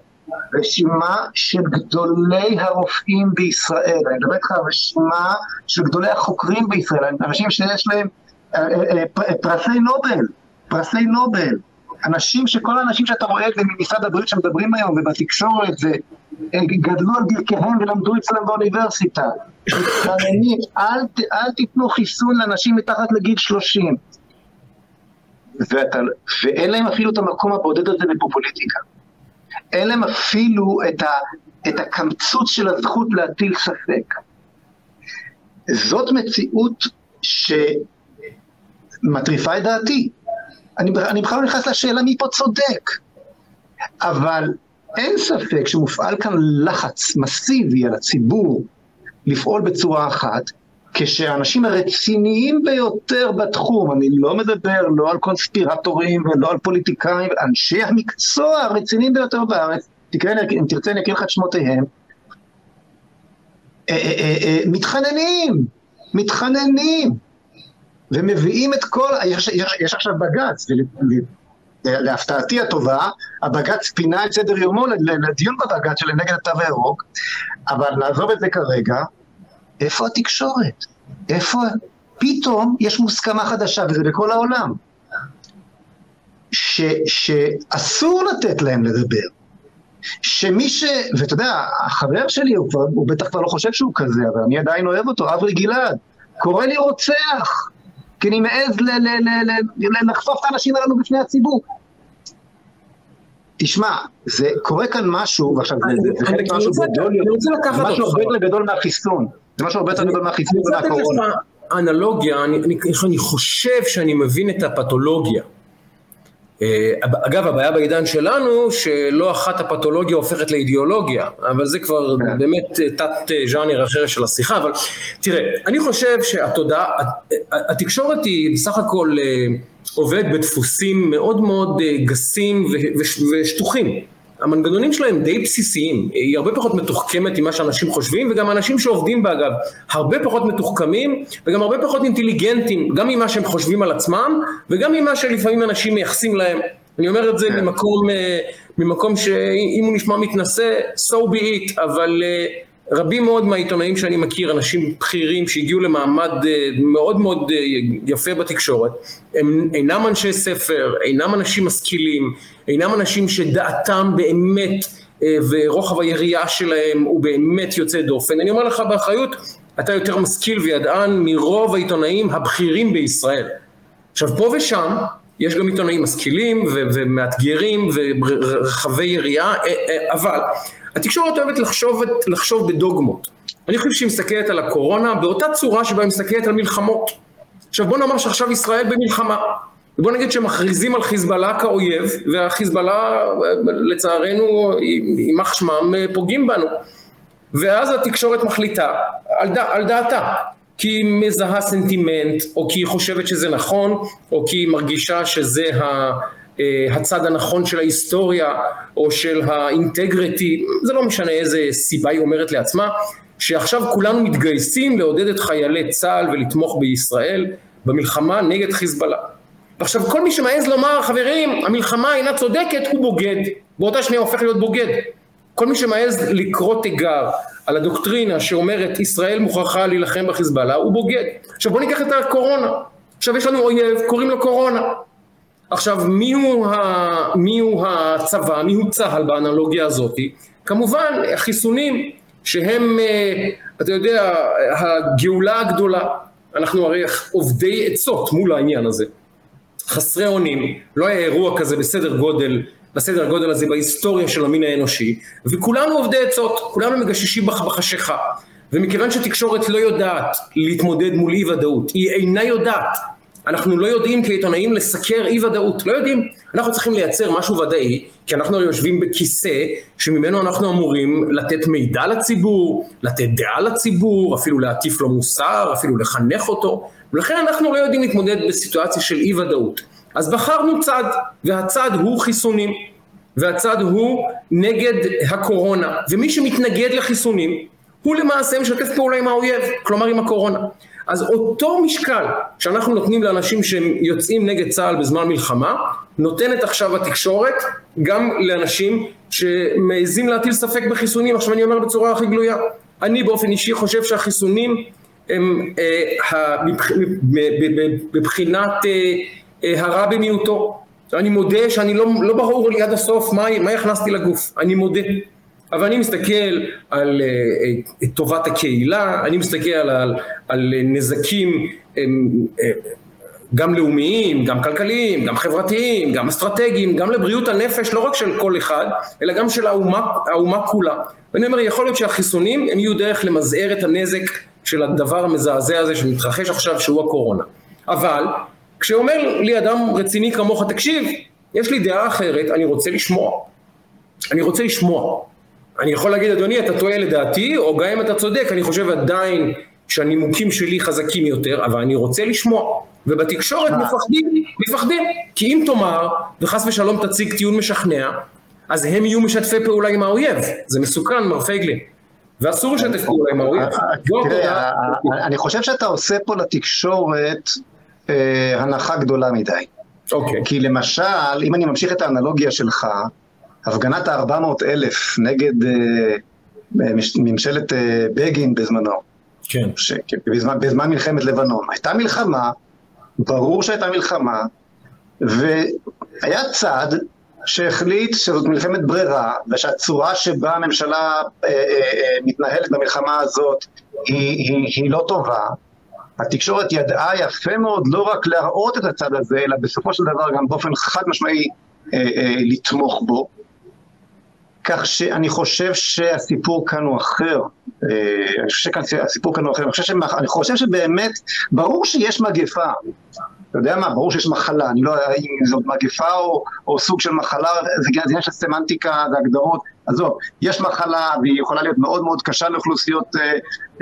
רשימה של גדולי הרופאים בישראל, אני מדבר איתך על רשימה של גדולי החוקרים בישראל, אנשים שיש להם אה, פרסי נובל, פרסי נובל, אנשים שכל האנשים שאתה רואה ממשרד הבריאות שמדברים היום ובתקשורת וגדלו על ברכיהם ולמדו אצלם באוניברסיטה, מתחננים, אל, אל תיתנו חיסון לאנשים מתחת לגיל 30 ואתה, ואין להם אפילו את המקום הבודד הזה בפופוליטיקה. אין להם אפילו את, ה, את הקמצוץ של הזכות להטיל ספק. זאת מציאות שמטריפה את דעתי. אני, אני בכלל לא נכנס לשאלה מי פה צודק, אבל אין ספק שמופעל כאן לחץ מסיבי על הציבור לפעול בצורה אחת, כשהאנשים הרציניים ביותר בתחום, אני לא מדבר לא על קונספירטורים ולא על פוליטיקאים, אנשי המקצוע הרציניים ביותר בארץ, תקרא, אם תרצה אני אקריא לך את שמותיהם, אה, אה, אה, מתחננים, מתחננים, ומביאים את כל, יש, יש, יש עכשיו בג"ץ, להפתעתי הטובה, הבג"ץ פינה את סדר יומו לדיון בבג"ץ של נגד התו הירוק, אבל נעזוב את זה כרגע, איפה התקשורת? איפה... פתאום יש מוסכמה חדשה, וזה בכל העולם, ש, שאסור לתת להם לדבר. שמי ש... ואתה יודע, החבר שלי, הוא, כבר, הוא בטח כבר לא חושב שהוא כזה, אבל אני עדיין אוהב אותו, אברי גלעד, קורא לי רוצח, כי אני מעז לחשוף את האנשים הללו בפני הציבור. תשמע, זה קורה כאן משהו, ועכשיו זה, חלק משהו גדול, זה משהו הרבה יותר גדול מהחיסון. זה משהו הרבה יותר גדול מהחיסון ומהקורונה. אנלוגיה, אני חושב שאני מבין את הפתולוגיה. אה, אגב, הבעיה בעידן שלנו, שלא אחת הפתולוגיה הופכת לאידיאולוגיה, אבל זה כבר כן. באמת אה, תת אה, ז'אנר אחר של השיחה, אבל תראה, אני חושב שהתודעה, התקשורת היא בסך הכל עובדת בדפוסים מאוד מאוד גסים ושטוחים. המנגנונים שלהם די בסיסיים, היא הרבה פחות מתוחכמת ממה שאנשים חושבים, וגם אנשים שעובדים בה אגב, הרבה פחות מתוחכמים, וגם הרבה פחות אינטליגנטים, גם ממה שהם חושבים על עצמם, וגם ממה שלפעמים אנשים מייחסים להם. אני אומר את זה כן. ממקום, אה, ממקום שאם הוא נשמע מתנשא, so be it, אבל אה, רבים מאוד מהעיתונאים שאני מכיר, אנשים בכירים שהגיעו למעמד אה, מאוד מאוד יפה בתקשורת, הם אינם אנשי ספר, אינם אנשים משכילים, אינם אנשים שדעתם באמת אה, ורוחב היריעה שלהם הוא באמת יוצא דופן. אני אומר לך באחריות, אתה יותר משכיל וידען מרוב העיתונאים הבכירים בישראל. עכשיו פה ושם יש גם עיתונאים משכילים ומאתגרים ורחבי יריעה, אבל התקשורת אוהבת לחשוב, לחשוב בדוגמות. אני חושב שהיא מסתכלת על הקורונה באותה צורה שבה היא מסתכלת על מלחמות. עכשיו בוא נאמר שעכשיו ישראל במלחמה. ובוא נגיד שמכריזים על חיזבאללה כאויב, והחיזבאללה לצערנו, יימח שמם, פוגעים בנו. ואז התקשורת מחליטה על, ד, על דעתה, כי היא מזהה סנטימנט, או כי היא חושבת שזה נכון, או כי היא מרגישה שזה ה... אה, הצד הנכון של ההיסטוריה או של האינטגריטי, זה לא משנה איזה סיבה היא אומרת לעצמה, שעכשיו כולנו מתגייסים לעודד את חיילי צה"ל ולתמוך בישראל במלחמה נגד חיזבאללה. ועכשיו כל מי שמעז לומר חברים המלחמה אינה צודקת הוא בוגד, באותה שנייה הופך להיות בוגד. כל מי שמעז לקרוא תיגר על הדוקטרינה שאומרת ישראל מוכרחה להילחם בחיזבאללה הוא בוגד. עכשיו בוא ניקח את הקורונה, עכשיו יש לנו אויב קוראים לו קורונה. עכשיו מיהו, ה, מיהו הצבא, מיהו צה"ל באנלוגיה הזאת? כמובן החיסונים שהם, אה, אתה יודע, הגאולה הגדולה. אנחנו הרי עובדי עצות מול העניין הזה. חסרי אונים, לא היה אירוע כזה בסדר גודל, בסדר גודל הזה בהיסטוריה של המין האנושי, וכולנו עובדי עצות, כולנו מגששים בחשיכה. ומכיוון שתקשורת לא יודעת להתמודד מול אי ודאות, היא אינה יודעת אנחנו לא יודעים כעיתונאים לסקר אי ודאות, לא יודעים. אנחנו צריכים לייצר משהו ודאי, כי אנחנו יושבים בכיסא שממנו אנחנו אמורים לתת מידע לציבור, לתת דעה לציבור, אפילו להטיף לו מוסר, אפילו לחנך אותו, ולכן אנחנו לא יודעים להתמודד בסיטואציה של אי ודאות. אז בחרנו צד, והצד הוא חיסונים, והצד הוא נגד הקורונה, ומי שמתנגד לחיסונים הוא למעשה משתף פעולה עם האויב, כלומר עם הקורונה. אז אותו משקל שאנחנו נותנים לאנשים שהם יוצאים נגד צה"ל בזמן מלחמה, נותנת עכשיו התקשורת גם לאנשים שמעזים להטיל ספק בחיסונים. עכשיו אני אומר בצורה הכי גלויה, אני באופן אישי חושב שהחיסונים הם אה, בבחינת אה, אה, הרע במיעוטו. אני מודה שאני לא, לא ברור לי עד הסוף מה, מה הכנסתי לגוף, אני מודה. אבל אני מסתכל על uh, טובת הקהילה, אני מסתכל על, על, נזקים uh, גם לאומיים, גם כלכליים, גם חברתיים, גם אסטרטגיים, גם לבריאות הנפש, לא רק של כל אחד, אלא גם של האומה, האומה כולה. ואני אומר, יכול להיות שהחיסונים הם יהיו דרך למזער את הנזק של הדבר המזעזע הזה שמתרחש עכשיו, שהוא הקורונה. אבל, כשאומר לי אדם רציני כמוך, תקשיב, יש לי דעה אחרת, אני רוצה לשמוע. אני רוצה לשמוע. אני יכול להגיד, אדוני, אתה טועה לדעתי, או גם אם אתה צודק, אני חושב עדיין שהנימוקים שלי חזקים יותר, אבל אני רוצה לשמוע. ובתקשורת מפחדים, מפחדים. כי אם תאמר, וחס ושלום תציג טיעון משכנע, אז הם יהיו משתפי פעולה עם האויב. זה מסוכן, מר פייגלין. ואסור לשתף פעולה עם האויב. תראה, אני חושב שאתה עושה פה לתקשורת אה, הנחה גדולה מדי. אוקיי. כי למשל, אם אני ממשיך את האנלוגיה שלך, הפגנת ה-400 אלף נגד אה, ממשלת אה, בגין בזמנו. כן. ש... בזמן, בזמן מלחמת לבנון. הייתה מלחמה, ברור שהייתה מלחמה, והיה צד שהחליט שזאת מלחמת ברירה, ושהצורה שבה הממשלה אה, אה, אה, מתנהלת במלחמה הזאת היא, היא, היא לא טובה. התקשורת ידעה יפה מאוד לא רק להראות את הצד הזה, אלא בסופו של דבר גם באופן חד משמעי אה, אה, לתמוך בו. כך שאני חושב שהסיפור כאן הוא אחר. אה, אני חושב שהסיפור כאן הוא אחר. אני חושב, שמח... אני חושב שבאמת, ברור שיש מגפה. אתה יודע מה, ברור שיש מחלה, אני לא יודע אם זאת מגפה או, או סוג של מחלה, זה עניין של סמנטיקה והגדרות, עזוב, יש מחלה והיא יכולה להיות מאוד מאוד קשה לאוכלוסיות אה,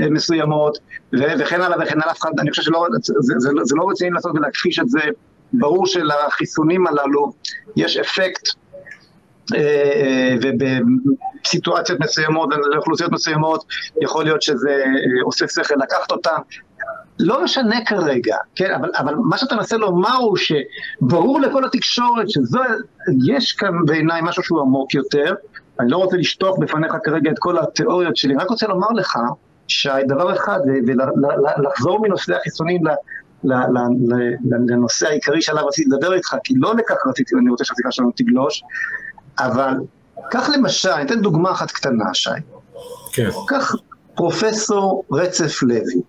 אה, מסוימות וכן הלאה וכן הלאה, אני חושב שלא, זה, זה, זה, לא רציני לעשות ולהכחיש את זה, ברור שלחיסונים הללו יש אפקט ובסיטואציות מסוימות ולאוכלוסיות מסוימות יכול להיות שזה אה, עושה שכל לקחת אותם. לא משנה כרגע, כן, אבל, אבל מה שאתה מנסה לומר הוא שברור לכל התקשורת שיש כאן בעיניי משהו שהוא עמוק יותר, אני לא רוצה לשטוח בפניך כרגע את כל התיאוריות שלי, רק רוצה לומר לך שהדבר אחד, ולחזור מנושא החיסונים לנושא העיקרי שעליו רציתי לדבר איתך, כי לא לכך רציתי, אני רוצה שהשיחה שלנו תגלוש, אבל קח למשל, אני אתן דוגמה אחת קטנה, שי. כן. קח פרופסור רצף לוי,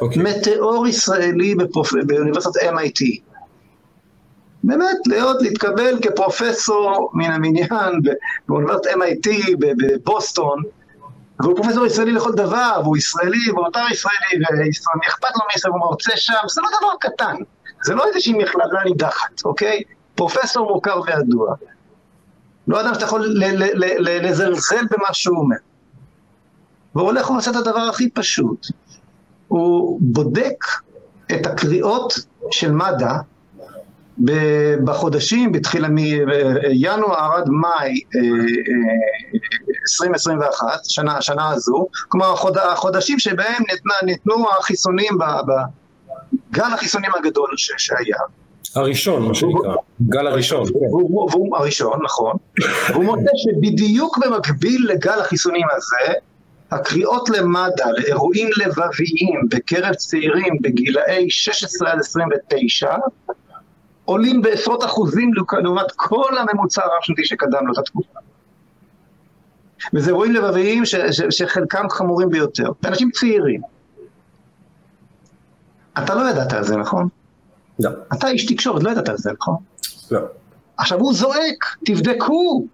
אוקיי. מטאור ישראלי בפרופ... באוניברסיטת MIT. באמת, להיות, להתקבל כפרופסור מן המניין באוניברסיטת MIT בבוסטון, והוא פרופסור ישראלי לכל דבר, והוא ישראלי, והוא יותר ישראלי, ואכפת לו מישראל, והוא מרצה שם, זה לא דבר קטן, זה לא איזושהי מכללה נידחת, אוקיי? פרופסור מוכר וידוע. לא אדם שאתה יכול לזלזל במה שהוא אומר. והוא הולך ועושה את הדבר הכי פשוט. הוא בודק את הקריאות של מד"א בחודשים, בתחילה מינואר עד מאי 2021, אה, אה, שנה, שנה הזו, כלומר החודשים שבהם ניתנו החיסונים, גל החיסונים הגדול שהיה. הראשון, מה שנקרא, גל הראשון. והוא הראשון, נכון. והוא מוצא שבדיוק במקביל לגל החיסונים הזה, הקריאות למד"א לאירועים לבביים בקרב צעירים בגילאי 16 עד 29 עולים בעשרות אחוזים לעומת כל הממוצע הרב-שנתי שקדם לאותה תקופה. וזה אירועים לבביים ש- ש- שחלקם חמורים ביותר, אנשים צעירים. אתה לא ידעת על זה, נכון? לא. אתה איש תקשורת, לא ידעת על זה, נכון? לא. עכשיו הוא זועק, תבדקו,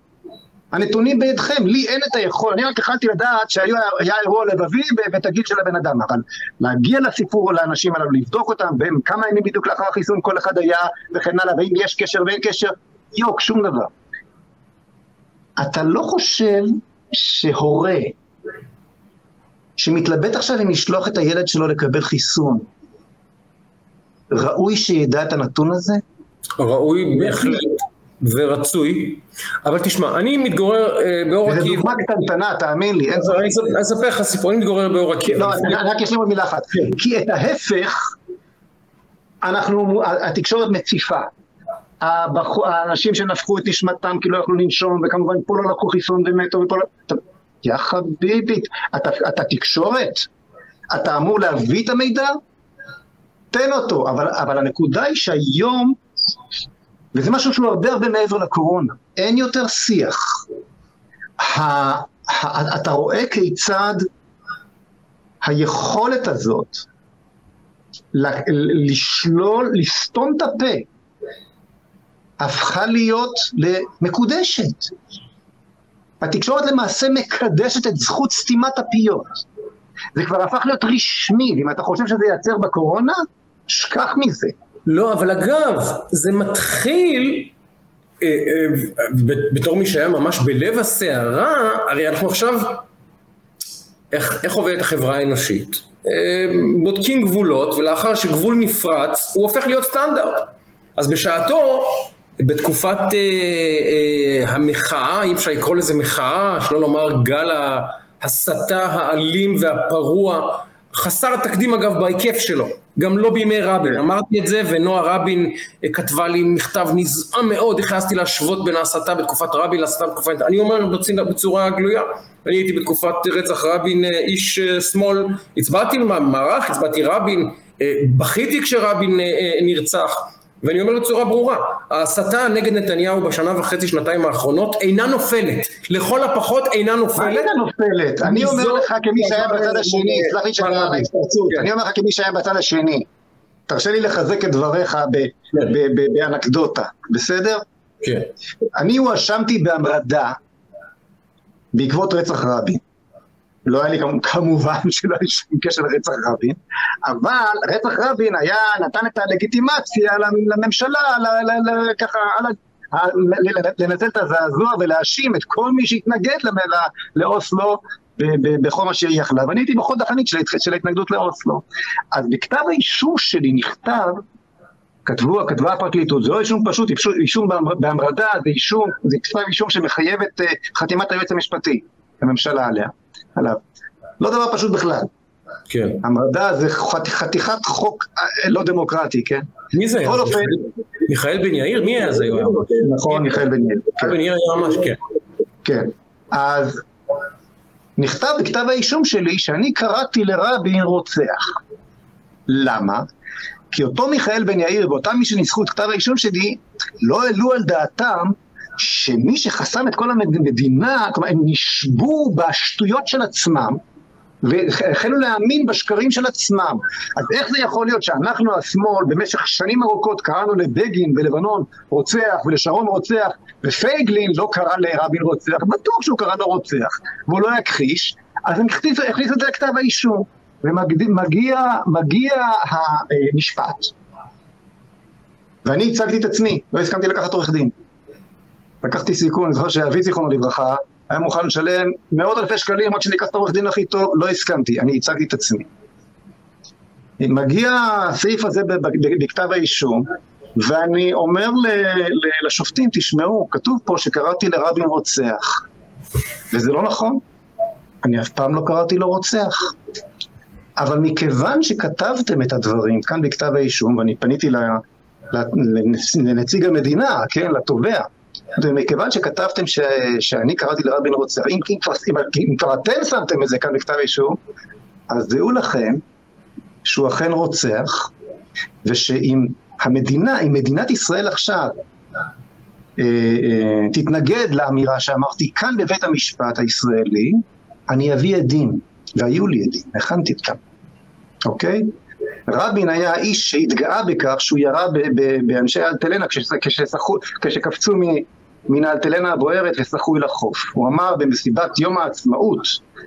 הנתונים בידכם, לי אין את היכול, אני רק יכלתי לדעת שהיה אירוע לבבי ואת הגיל של הבן אדם, אבל להגיע לסיפור לאנשים הללו, לבדוק אותם, והם כמה ימים בדיוק לאחר החיסון כל אחד היה וכן הלאה, ואם יש קשר ואין קשר, יוק, שום דבר. אתה לא חושב שהורה שמתלבט עכשיו אם לשלוח את הילד שלו לקבל חיסון, ראוי שידע את הנתון הזה? ראוי בהחלט. ורצוי, אבל תשמע, אני מתגורר אה, באור עקיבא. זו דוגמה קטנטנה, תאמין לי. אני אספר לך סיפור, אני מתגורר באור עקיבא. לא, רק יש לי עוד מילה אחת. כי את ההפך, אנחנו, התקשורת מציפה. האנשים שנפחו את נשמתם כי לא יכלו לנשום, וכמובן פה לא לקחו חיסון ומתו ופה לא... יא חביבי, אתה, אתה תקשורת? אתה אמור להביא את המידע? תן אותו, אבל, אבל הנקודה היא שהיום וזה משהו שהוא הרבה הרבה מעבר לקורונה. אין יותר שיח. ה, ה, אתה רואה כיצד היכולת הזאת לשלול, לסתום את הפה, הפכה להיות למקודשת. התקשורת למעשה מקדשת את זכות סתימת הפיות. זה כבר הפך להיות רשמי, ואם אתה חושב שזה ייעצר בקורונה, שכח מזה. לא, אבל אגב, זה מתחיל, אה, אה, בתור מי שהיה ממש בלב הסערה, הרי אנחנו עכשיו, איך, איך עובדת החברה האנושית? אה, בודקים גבולות, ולאחר שגבול נפרץ, הוא הופך להיות סטנדרט. אז בשעתו, בתקופת אה, אה, המחאה, אי אפשר לקרוא לזה מחאה, שלא לומר גל ההסתה האלים והפרוע, חסר תקדים אגב בהיקף שלו. גם לא בימי רבין, אמרתי את זה ונועה רבין אה, כתבה לי מכתב נזעם מאוד, הכנסתי להשוות בין ההסתה בתקופת רבין להסתה בתקופת... אני אומר בצורה גלויה, אני הייתי בתקופת רצח רבין אה, איש אה, שמאל, הצבעתי מערך, הצבעתי רבין, בכיתי כשרבין נרצח, ואני אומר בצורה ברורה, ההסתה נגד נתניהו בשנה וחצי, שנתיים האחרונות אינה נופלת, לכל הפחות אינה נופלת. מה אינה נופלת? אני אומר לך כמי שהיה בצד השני, סלח לי שאני אומר אני אומר לך כמי שהיה בצד השני, תרשה לי לחזק את דבריך כן. באנקדוטה, בסדר? כן. אני הואשמתי בהמרדה בעקבות רצח רבין. לא היה לי כמובן שלא היה שום קשר לרצח רבין, אבל רצח רבין היה, נתן את הלגיטימציה לממשלה, ככה, לנצל את הזעזוע ולהאשים את כל מי שהתנגד לאוסלו בכל מה שהיא יכלה, ואני הייתי בחוד החנית של ההתנגדות לאוסלו. אז בכתב האישום שלי נכתב, כתבו, כתבה הפרקליטות, זה לא אישום פשוט, אישום בהמרדה, זה אישום, זה כתב אישום שמחייב את אה, חתימת היועץ המשפטי לממשלה עליה. עליו. לא דבר פשוט בכלל. כן. המרדה זה חתיכת חוק אה, לא דמוקרטי, כן? מי זה היה? בכל אופן... מיכאל בן יאיר? מי היה זה? נכון, מיכאל בן יאיר. מיכאל בן יאיר היה ממש, כן. כן. אז נכתב בכתב האישום שלי שאני קראתי לרבין רוצח. למה? כי אותו מיכאל בן יאיר ואותם מי שניסחו את כתב האישום שלי לא העלו על דעתם שמי שחסם את כל המדינה, כלומר הם נשבו בשטויות של עצמם, והחלו להאמין בשקרים של עצמם. אז איך זה יכול להיות שאנחנו השמאל במשך שנים ארוכות קראנו לבגין בלבנון רוצח ולשרון רוצח ופייגלין לא קרא לרבין רוצח, בטוח שהוא קרא לו רוצח והוא לא יכחיש, אז הם הכניסו את זה לכתב האישום ומגיע מגיע המשפט ואני הצגתי את עצמי, לא הסכמתי לקחת עורך דין. לקחתי סיכון, אני זוכר שאבי זיכרונו לברכה היה מוכן לשלם מאות אלפי שקלים רק שאני אקח את העורך דין הכי טוב, לא הסכמתי, אני הצגתי את עצמי. מגיע הסעיף הזה בכתב האישום, ואני אומר לשופטים, תשמעו, כתוב פה שקראתי לרבין רוצח, וזה לא נכון, אני אף פעם לא קראתי לו רוצח. אבל מכיוון שכתבתם את הדברים כאן בכתב האישום, ואני פניתי לנציג המדינה, כן, לתובע, ומכיוון שכתבתם ש, שאני קראתי לרבין רוצח, אם, אם, אם, אם כבר אתם שמתם את זה כאן בכתב אישום, אז דעו לכם שהוא אכן רוצח, ושאם המדינה, אם מדינת ישראל עכשיו אה, אה, תתנגד לאמירה שאמרתי כאן בבית המשפט הישראלי, אני אביא עדים, והיו לי עדים, הכנתי אותם, אוקיי? רבין היה האיש שהתגאה בכך שהוא ירה באנשי אלטלנה כשקפצו מן האלטלנה הבוערת ושחו אל החוף. הוא אמר במסיבת יום העצמאות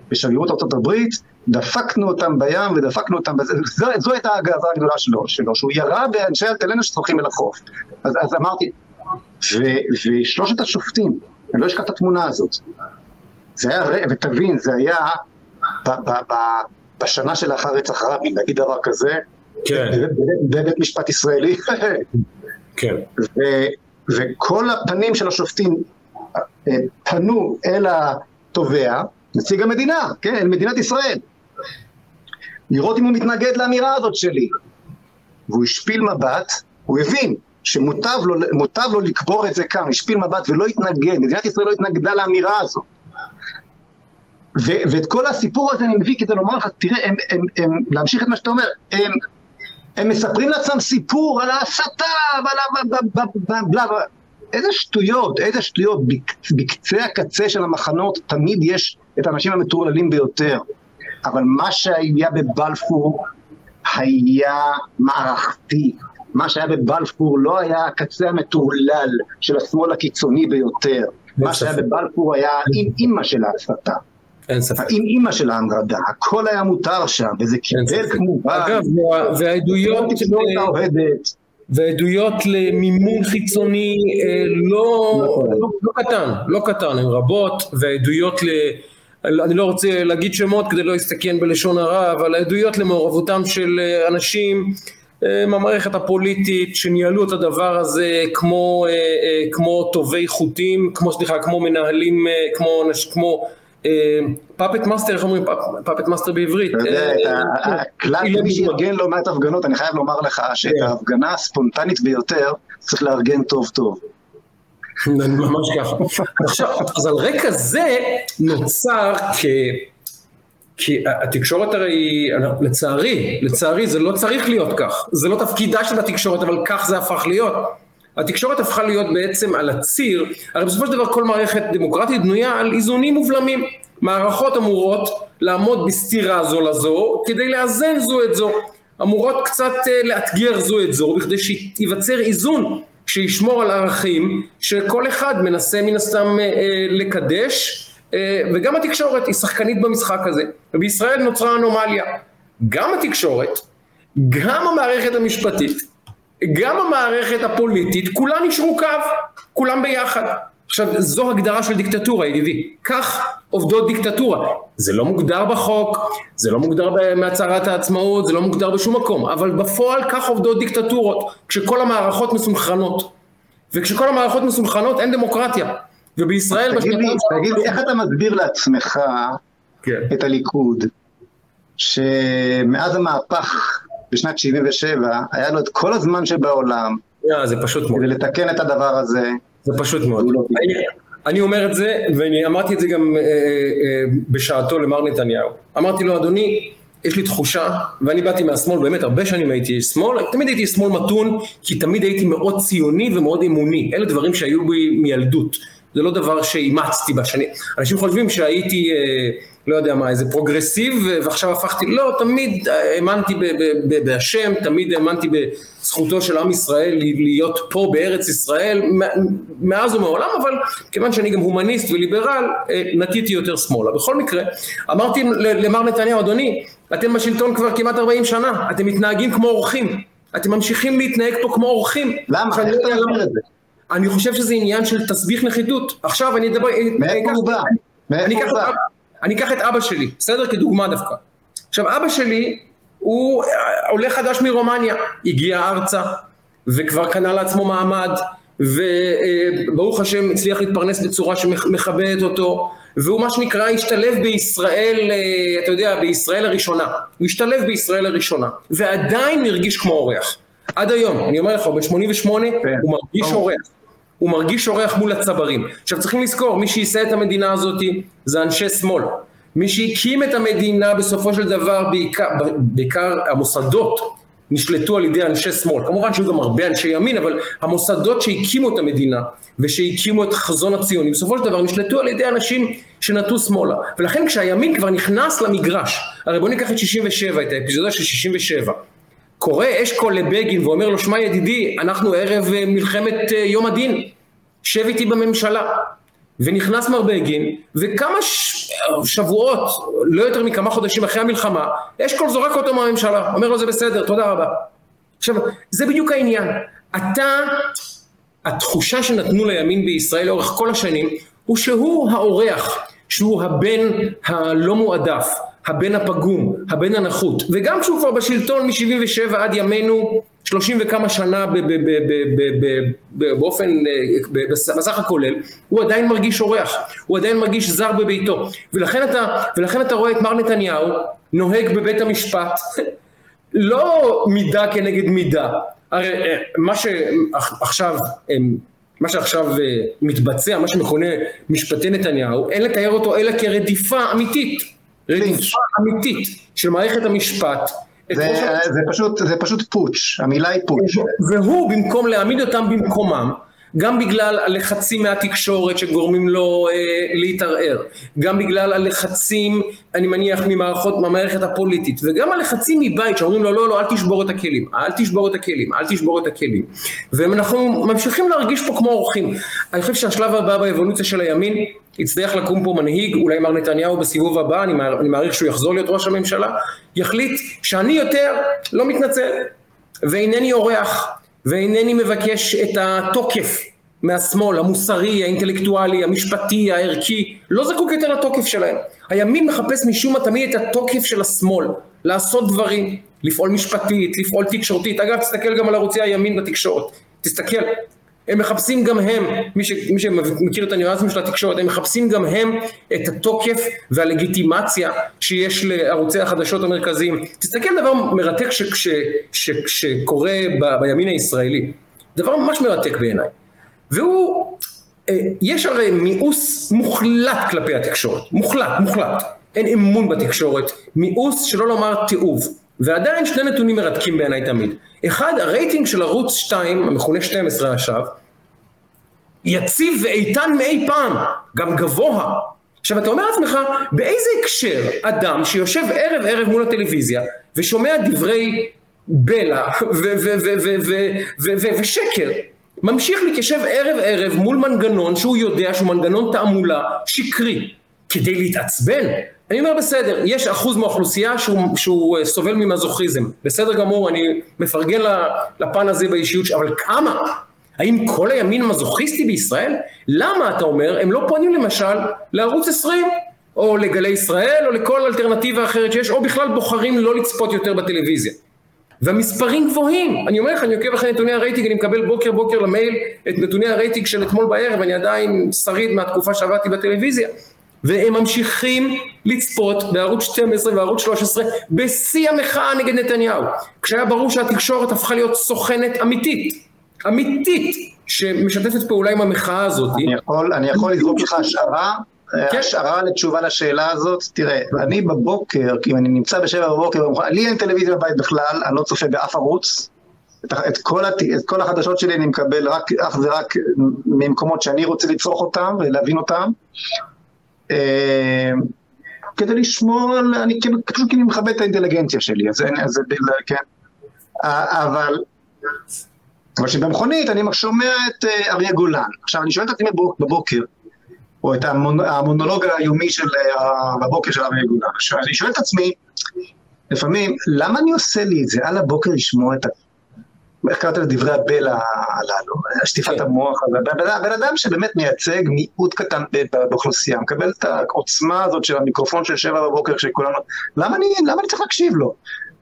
בשגרירות הברית, דפקנו אותם בים ודפקנו אותם בזה, זו, זו הייתה הגאווה הגדולה שלו, שלו, שהוא ירה באנשי אלטלנה ששוחים אל החוף. אז, אז אמרתי, ו, ושלושת השופטים, אני לא אשכח את התמונה הזאת, זה היה, ותבין, זה היה ב, ב, ב, בשנה שלאחר רצח רבין, להגיד דבר כזה, כן. בבית משפט ישראלי. כן. ו, וכל הפנים של השופטים אה, פנו אל התובע, נציג המדינה, כן, אל מדינת ישראל, לראות אם הוא מתנגד לאמירה הזאת שלי. והוא השפיל מבט, הוא הבין שמוטב לו, לו לקבור את זה כאן, השפיל מבט ולא התנגד, מדינת ישראל לא התנגדה לאמירה הזאת. ו- ואת כל הסיפור הזה אני מביא כדי לומר לך, תראה, הם, הם, הם, להמשיך את מה שאתה אומר, הם, הם מספרים לעצמם סיפור על ההסתה ועל הבלה, איזה שטויות, איזה שטויות, בקצה הקצה של המחנות תמיד יש את האנשים המטורללים ביותר, אבל מה שהיה בבלפור היה מערכתי, מה שהיה בבלפור לא היה הקצה המטורלל של השמאל הקיצוני ביותר, מה שהיה בבלפור היה אימא של ההסתה. אין ספק. עם אימא של ההמרדה, הכל היה מותר שם, וזה קיבל כמובן. אגב, והעדויות... ועדויות למימון חיצוני אה, לא, נכון. לא, לא קטן, לא קטן, הן רבות, ועדויות ל... אני לא רוצה להגיד שמות כדי לא להסתכן בלשון הרע, אבל העדויות למעורבותם של אה, אנשים אה, מהמערכת הפוליטית שניהלו את הדבר הזה כמו, כמו טובי חוטים, כמו סליחה, כמו מנהלים, כמו, כמו puppet master, איך אומרים puppet master בעברית? אתה יודע, אה, הכלל כמי לא שארגן לא מעט הפגנות, אני חייב לומר לך שאת כן. ההפגנה הספונטנית ביותר צריך לארגן טוב טוב. ממש ככה. עכשיו, אז על רקע זה נוצר כ... כי התקשורת הרי, לצערי, לצערי זה לא צריך להיות כך, זה לא תפקידה של התקשורת, אבל כך זה הפך להיות. התקשורת הפכה להיות בעצם על הציר, הרי בסופו של דבר כל מערכת דמוקרטית בנויה על איזונים ובלמים. מערכות אמורות לעמוד בסתירה זו לזו כדי לאזן זו את זו. אמורות קצת אה, לאתגר זו את זו בכדי שייווצר איזון שישמור על ערכים שכל אחד מנסה מן הסתם אה, אה, לקדש וגם התקשורת היא שחקנית במשחק הזה ובישראל נוצרה אנומליה גם התקשורת גם המערכת המשפטית גם המערכת הפוליטית, כולם ישרו קו, כולם ביחד. עכשיו, זו הגדרה של דיקטטורה, ידידי. כך עובדות דיקטטורה. זה לא מוגדר בחוק, זה לא מוגדר מהצהרת העצמאות, זה לא מוגדר בשום מקום, אבל בפועל כך עובדות דיקטטורות, כשכל המערכות מסונכרנות. וכשכל המערכות מסונכרנות אין דמוקרטיה. ובישראל... תגיד לי, תגיד לי, איך אתה מסביר לעצמך כן. את הליכוד, שמאז המהפך בשנת 77, היה לו את כל הזמן שבעולם. Yeah, זה פשוט מאוד. כדי לתקן את הדבר הזה. זה פשוט מאוד. לא אני, אני אומר את זה, ואני אמרתי את זה גם אה, אה, אה, בשעתו למר נתניהו. אמרתי לו, אדוני, יש לי תחושה, ואני באתי מהשמאל, באמת הרבה שנים הייתי איש שמאל, תמיד הייתי שמאל מתון, כי תמיד הייתי מאוד ציוני ומאוד אמוני. אלה דברים שהיו בי מילדות. זה לא דבר שאימצתי בשנים. אנשים חושבים שהייתי, לא יודע מה, איזה פרוגרסיב, ועכשיו הפכתי, לא, תמיד האמנתי בהשם, תמיד האמנתי בזכותו של עם ישראל להיות פה בארץ ישראל, מאז ומעולם, אבל כיוון שאני גם הומניסט וליברל, נטיתי יותר שמאלה. בכל מקרה, אמרתי למר נתניהו, אדוני, אתם בשלטון כבר כמעט 40 שנה, אתם מתנהגים כמו אורחים, אתם ממשיכים להתנהג פה כמו אורחים. למה? איך אתה אומר את זה? אני חושב שזה עניין של תסביך נחיתות. עכשיו אני אדבר... מאיפה הוא בא? מאיפה הוא בא? אני אקח את אבא שלי, בסדר? כדוגמה דווקא. עכשיו אבא שלי הוא עולה חדש מרומניה, הגיע ארצה וכבר קנה לעצמו מעמד וברוך השם הצליח להתפרנס בצורה שמכבדת אותו והוא מה שנקרא השתלב בישראל, אתה יודע, בישראל הראשונה. הוא השתלב בישראל הראשונה ועדיין הרגיש כמו אורח. עד היום, אני אומר לך, ב-88 כן. הוא מרגיש אורח. הוא מרגיש אורח מול הצברים. עכשיו צריכים לזכור, מי שייסד את המדינה הזאת זה אנשי שמאל. מי שהקים את המדינה בסופו של דבר, בעיקר, בעיקר המוסדות, נשלטו על ידי אנשי שמאל. כמובן שהיו גם הרבה אנשי ימין, אבל המוסדות שהקימו את המדינה ושהקימו את חזון הציוני, בסופו של דבר נשלטו על ידי אנשים שנטו שמאלה. ולכן כשהימין כבר נכנס למגרש, הרי בוא ניקח את 67, את האפיזודה של 67, קורא אשכול לבגין ואומר לו, שמע ידידי, אנחנו ערב אה, מלחמת אה, יום הדין, שב איתי בממשלה. ונכנס מר בגין, וכמה ש... שבועות, לא יותר מכמה חודשים אחרי המלחמה, אשכול זורק אותו מהממשלה, אומר לו זה בסדר, תודה רבה. עכשיו, זה בדיוק העניין. אתה, התחושה שנתנו לימין בישראל לאורך כל השנים, הוא שהוא האורח, שהוא הבן הלא מועדף, הבן הפגום, הבן הנחות, וגם כשהוא כבר בשלטון מ-77 עד ימינו, שלושים וכמה שנה באופן, בסך הכולל, הוא עדיין מרגיש אורח, הוא עדיין מרגיש זר בביתו, ולכן אתה, ולכן אתה רואה את מר נתניהו נוהג בבית המשפט, לא מידה כנגד מידה, הרי מה שעכשיו מה שעכשיו מתבצע, מה שמכונה משפטי נתניהו, אין לתאר אותו אלא כרדיפה אמיתית. רדיפה אמיתית של מערכת המשפט. זה, זה, פשוט, זה פשוט פוטש, המילה היא פוטש. והוא במקום להעמיד אותם במקומם, גם בגלל הלחצים מהתקשורת שגורמים לו אה, להתערער, גם בגלל הלחצים, אני מניח, ממערכות, מהמערכת הפוליטית, וגם הלחצים מבית שאומרים לו לא, לא, אל תשבור את הכלים, אל תשבור את הכלים, אל תשבור את הכלים. ואנחנו ממשיכים להרגיש פה כמו אורחים. אני חושב שהשלב הבא באבולוציה של הימין, יצטרך לקום פה מנהיג, אולי מר נתניהו בסיבוב הבא, אני, אני מעריך שהוא יחזור להיות ראש הממשלה, יחליט שאני יותר לא מתנצל, ואינני אורח, ואינני מבקש את התוקף מהשמאל, המוסרי, האינטלקטואלי, המשפטי, הערכי, לא זקוק יותר לתוקף שלהם. הימין מחפש משום מה תמיד את התוקף של השמאל, לעשות דברים, לפעול משפטית, לפעול תקשורתית. אגב, תסתכל גם על ערוצי הימין בתקשורת. תסתכל, הם מחפשים גם הם, מי, ש, מי שמכיר את הניואנסים של התקשורת, הם מחפשים גם הם את התוקף והלגיטימציה שיש לערוצי החדשות המרכזיים. תסתכל דבר מרתק שקורה ב, בימין הישראלי, דבר ממש מרתק בעיניי, והוא, אה, יש הרי מיאוס מוחלט כלפי התקשורת, מוחלט, מוחלט, אין אמון בתקשורת, מיאוס שלא לומר תיעוב. ועדיין שני נתונים מרתקים בעיניי תמיד. אחד, הרייטינג של ערוץ 2, המכונה 12 עכשיו, יציב ואיתן מאי פעם, גם גבוה. עכשיו אתה אומר לעצמך, באיזה הקשר אדם שיושב ערב ערב מול הטלוויזיה ושומע דברי בלע ושקר, ממשיך להתיישב ערב ערב מול מנגנון שהוא יודע שהוא מנגנון תעמולה שקרי, כדי להתעצבן? אני אומר בסדר, יש אחוז מהאוכלוסייה שהוא, שהוא אה, סובל ממזוכיזם, בסדר גמור, אני מפרגן לפן הזה באישיות, אבל כמה? האם כל הימין מזוכיסטי בישראל? למה, אתה אומר, הם לא פונים למשל לערוץ 20, או לגלי ישראל, או לכל אלטרנטיבה אחרת שיש, או בכלל בוחרים לא לצפות יותר בטלוויזיה. והמספרים גבוהים, אני אומר לך, אני עוקב אחרי נתוני הרייטינג, אני מקבל בוקר בוקר למייל את נתוני הרייטינג של אתמול בערב, אני עדיין שריד מהתקופה שעבדתי בטלוויזיה. והם ממשיכים לצפות בערוץ 12 וערוץ 13 בשיא המחאה נגד נתניהו, כשהיה ברור שהתקשורת הפכה להיות סוכנת אמיתית, אמיתית, שמשתפת פעולה עם המחאה הזאת. אני יכול, אני יכול לזרוק לך השערה, כן. השערה לתשובה לשאלה הזאת, תראה, אני בבוקר, כי אני נמצא בשבע בבוקר, לי אין טלוויזיה בבית בכלל, אני לא צופה באף ערוץ, את, את, כל, הת, את כל החדשות שלי אני מקבל רק, אך ורק ממקומות שאני רוצה לצרוך אותם ולהבין אותם. אה, כדי לשמור על, אני כאילו, פשוט אני מכבד את האינטליגנציה שלי, אז זה, כן. אבל, אבל שבמכונית אני שומע את אה, אריה גולן. עכשיו, אני שואל את עצמי בבוקר, או את המונולוג היומי של בבוקר של אריה גולן. אני שואל את עצמי, לפעמים, למה אני עושה לי את זה על הבוקר לשמוע את ה... איך קראת לדברי הבלע הללו, שטיפת כן. המוח, בן אדם שבאמת מייצג מיעוט קטן באוכלוסייה, מקבל את העוצמה הזאת של המיקרופון של שבע בבוקר שכולנו, למה אני, למה אני צריך להקשיב לו?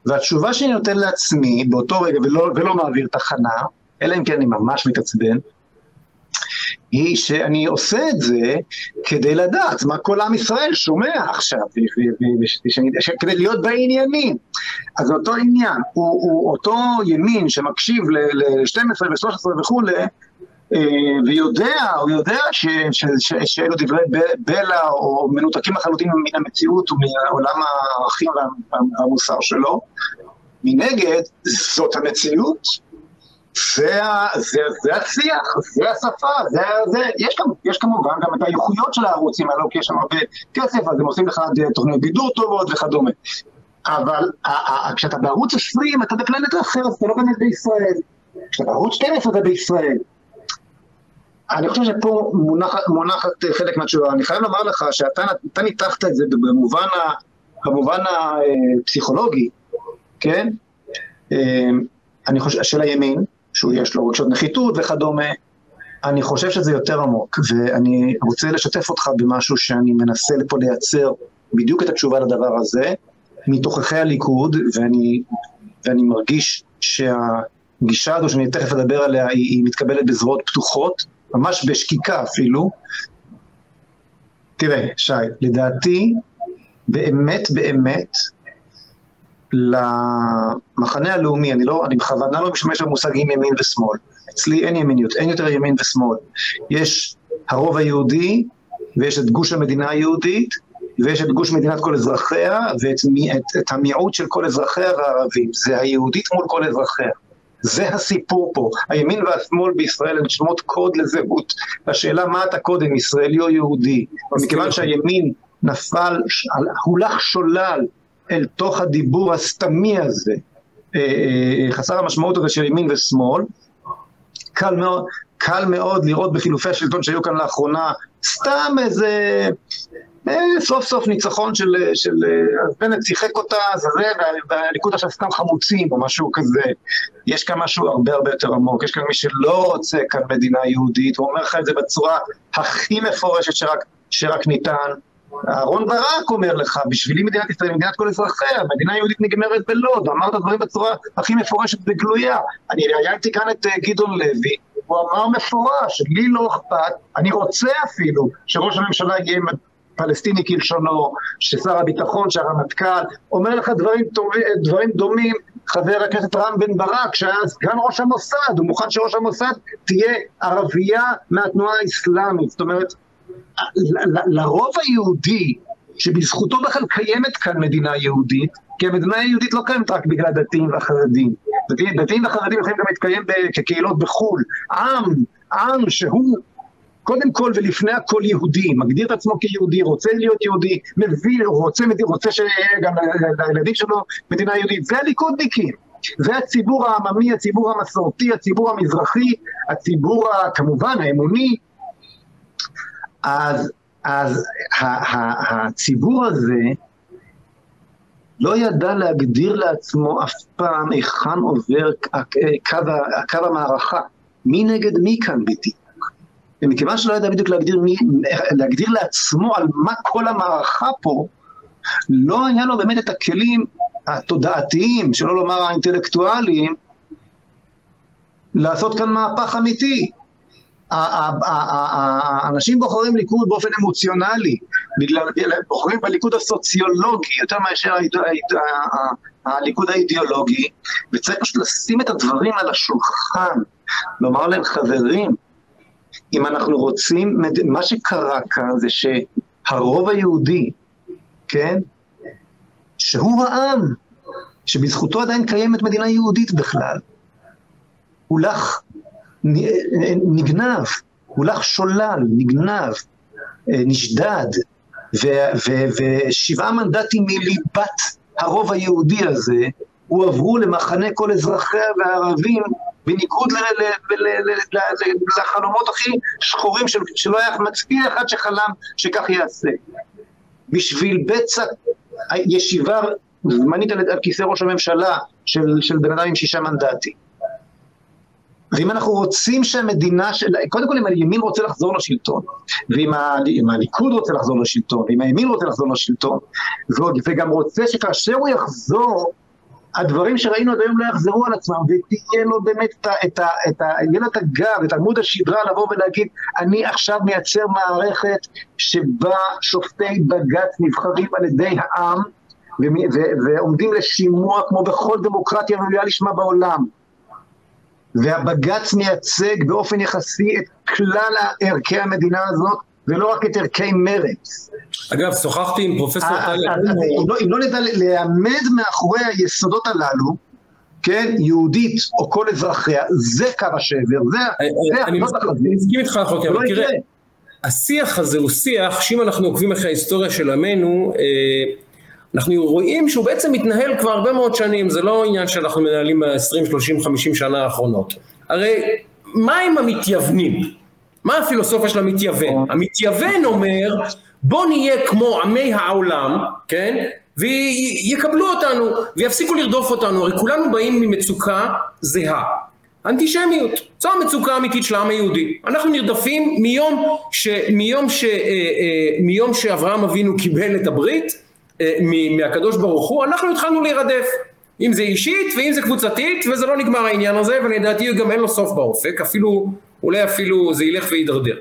והתשובה שאני נותן לעצמי באותו רגע ולא, ולא מעביר תחנה, אלא אם כן אני ממש מתעצבן, היא שאני עושה את זה כדי לדעת מה כל עם ישראל שומע עכשיו, כדי להיות בעניינים. אז אותו עניין, הוא, הוא אותו ימין שמקשיב ל-12 ו-13 וכולי, אה, ויודע, הוא יודע שאלו דברי בלע או מנותקים לחלוטין מן המציאות ומעולם הערכים והמוסר שלו. מנגד, זאת המציאות, זה, זה, זה השיח, זה השפה, זה, זה, יש, יש כמובן גם את האיכויות של הערוצים האלו, כי יש שם הרבה כסף, אז הם עושים לך תוכניות בידור טובות וכדומה. אבל כשאתה בערוץ 20 אתה בפלנט אחר, אז אתה לא באמת בישראל. כשאתה בערוץ 12 אתה בישראל. אני חושב שפה מונחת, מונחת חלק מהתשובה. אני חייב לומר לך שאתה ניתחת את זה במובן, ה, במובן הפסיכולוגי, כן? אה, אני חושב, של הימין, שהוא יש לו רגשות נחיתות וכדומה, אני חושב שזה יותר עמוק, ואני רוצה לשתף אותך במשהו שאני מנסה לפה לייצר בדיוק את התשובה לדבר הזה, מתוככי הליכוד, ואני, ואני מרגיש שהגישה הזו שאני תכף אדבר עליה, היא, היא מתקבלת בזרועות פתוחות, ממש בשקיקה אפילו. תראה, שי, לדעתי, באמת באמת, למחנה הלאומי, אני, לא, אני בכוונה לא משתמש במושגים ימין ושמאל. אצלי אין ימיניות, אין יותר ימין ושמאל. יש הרוב היהודי, ויש את גוש המדינה היהודית, ויש את גוש מדינת כל אזרחיה, ואת את, את המיעוט של כל אזרחיה והערבים. זה היהודית מול כל אזרחיה. זה הסיפור פה. הימין והשמאל בישראל הם שמות קוד לזהות. השאלה מה אתה קודם, ישראלי או יהודי. מכיוון שהימין נפל, הולך שולל אל תוך הדיבור הסתמי הזה, אה, אה, חסר המשמעות הזה של ימין ושמאל, קל מאוד, קל מאוד לראות בחילופי השלטון שהיו כאן לאחרונה סתם איזה אה, סוף סוף ניצחון של, של אז בנט שיחק אותה, זה זה, והליכוד עכשיו סתם חמוצים או משהו כזה. יש כאן משהו הרבה הרבה יותר עמוק, יש כאן מי שלא רוצה כאן מדינה יהודית, הוא אומר לך את זה בצורה הכי מפורשת שרק, שרק ניתן. אהרון ברק אומר לך, בשבילי מדינת ישראל, מדינת כל אזרחיה, מדינה יהודית נגמרת בלוד, הוא אמר את הדברים בצורה הכי מפורשת וגלויה. אני ראיינתי כאן את אה, גדעון לוי, הוא אמר מפורש, לי לא אכפת, אני רוצה אפילו שראש הממשלה יהיה פלסטיני כלשונו, ששר הביטחון, שהרמטכ"ל, אומר לך דברים, דברים דומים חבר הכנסת רם בן ברק, שהיה סגן ראש המוסד, הוא מוכן שראש המוסד תהיה ערבייה מהתנועה האסלאמית. זאת אומרת, לרוב היהודי, שבזכותו בכלל קיימת כאן מדינה יהודית, כי המדינה היהודית לא קיימת רק בגלל הדתיים והחרדים. דתיים, דתיים וחרדים יכולים גם להתקיים כקהילות בחו"ל. עם, עם שהוא קודם כל ולפני הכל יהודי, מגדיר את עצמו כיהודי, רוצה להיות יהודי, מבין, רוצה, רוצה שיהיה גם לילדים שלו מדינה יהודית, זה הליכודניקים. זה הציבור העממי, הציבור המסורתי, הציבור המזרחי, הציבור כמובן האמוני, אז, אז ה, ה, הציבור הזה לא ידע להגדיר לעצמו אף פעם היכן עובר קו, קו המערכה. מי נגד מי כאן בדיוק? ומכיוון שלא ידע בדיוק להגדיר, מי, להגדיר לעצמו על מה כל המערכה פה, לא היה לו באמת את הכלים התודעתיים, שלא לומר האינטלקטואליים, לעשות כאן מהפך אמיתי. האנשים בוחרים ליכוד באופן אמוציונלי, בגלל, בוחרים בליכוד הסוציולוגי יותר מאשר הליכוד האידיאולוגי, וצריך פשוט לשים את הדברים על השולחן, לומר להם חברים, אם אנחנו רוצים, מה שקרה כאן זה שהרוב היהודי, כן, שהוא העם, שבזכותו עדיין קיימת מדינה יהודית בכלל, הולך, נגנב, הולך שולל, נגנב, נשדד, ושבעה מנדטים מליבת הרוב היהודי הזה הועברו למחנה כל אזרחיה והערבים בניגוד לחלומות הכי שחורים של, שלא היה מצביע אחד שחלם שכך יעשה. בשביל בצע ישיבה זמנית על כיסא ראש הממשלה של, של בן אדם עם שישה מנדטים. ואם אנחנו רוצים שהמדינה של... קודם כל אם הימין רוצה לחזור לשלטון, ואם ה, הליכוד רוצה לחזור לשלטון, ואם הימין רוצה לחזור לשלטון, וגם רוצה שכאשר הוא יחזור, הדברים שראינו עד היום לא יחזרו על עצמם, ותהיה לו באמת את ה... את ה, את ה יהיה לו את הגב, את עמוד השדרה לבוא ולהגיד, אני עכשיו מייצר מערכת שבה שופטי בג"ץ נבחרים על ידי העם, ועומדים לשימוע כמו בכל דמוקרטיה ראויה לשמה בעולם. והבג"ץ מייצג באופן יחסי את כלל ערכי המדינה הזאת, ולא רק את ערכי מרץ. אגב, שוחחתי עם פרופסור טליה. לא, אם לא נדע לעמד מאחורי היסודות הללו, כן, יהודית או כל אזרחיה, זה קו השבר, זה אני מסכים איתך, אבל לא תראה, השיח הזה הוא שיח שאם אנחנו עוקבים אחרי ההיסטוריה של עמנו, אה, אנחנו רואים שהוא בעצם מתנהל כבר הרבה מאוד שנים, זה לא עניין שאנחנו מנהלים ב-20, 30, 50 שנה האחרונות. הרי מה עם המתייוונים? מה הפילוסופיה של המתייוון? המתייוון אומר בוא נהיה כמו עמי העולם, כן? ויקבלו אותנו ויפסיקו לרדוף אותנו, הרי כולנו באים ממצוקה זהה. אנטישמיות, זו המצוקה האמיתית של העם היהודי. אנחנו נרדפים מיום, ש, מיום, ש, אה, אה, מיום שאברהם אבינו קיבל את הברית, אה, מהקדוש ברוך הוא, אנחנו התחלנו להירדף. אם זה אישית ואם זה קבוצתית, וזה לא נגמר העניין הזה, ולדעתי גם אין לו סוף באופק, אפילו, אולי אפילו זה ילך ויידרדר.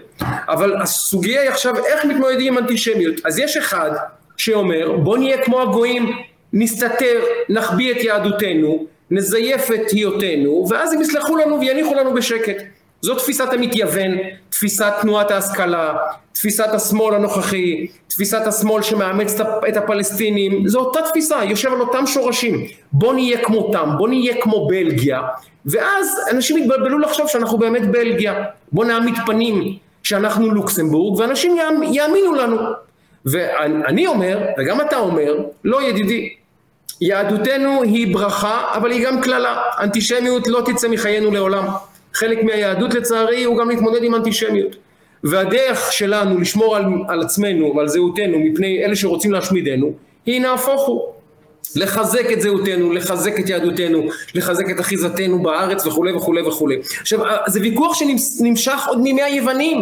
אבל הסוגיה היא עכשיו איך מתמודדים עם אנטישמיות. אז יש אחד שאומר, בוא נהיה כמו הגויים, נסתתר, נחביא את יהדותנו, נזייף את היותנו, ואז הם יסלחו לנו ויניחו לנו בשקט. זו תפיסת המתייוון, תפיסת תנועת ההשכלה, תפיסת השמאל הנוכחי, תפיסת השמאל שמאמץ את הפלסטינים, זו אותה תפיסה, יושב על אותם שורשים. בוא נהיה כמותם, בוא נהיה כמו בלגיה, ואז אנשים יתבלבלו לחשוב שאנחנו באמת בלגיה. בוא נעמיד פנים שאנחנו לוקסמבורג, ואנשים יאמינו לנו. ואני אומר, וגם אתה אומר, לא ידידי, יהדותנו היא ברכה, אבל היא גם קללה. אנטישמיות לא תצא מחיינו לעולם. חלק מהיהדות לצערי הוא גם להתמודד עם אנטישמיות. והדרך שלנו לשמור על, על עצמנו ועל זהותנו מפני אלה שרוצים להשמידנו, היא נהפוך הוא. לחזק את זהותנו, לחזק את יהדותנו, לחזק את אחיזתנו בארץ וכולי וכולי וכולי. עכשיו, זה ויכוח שנמשך עוד מימי היוונים,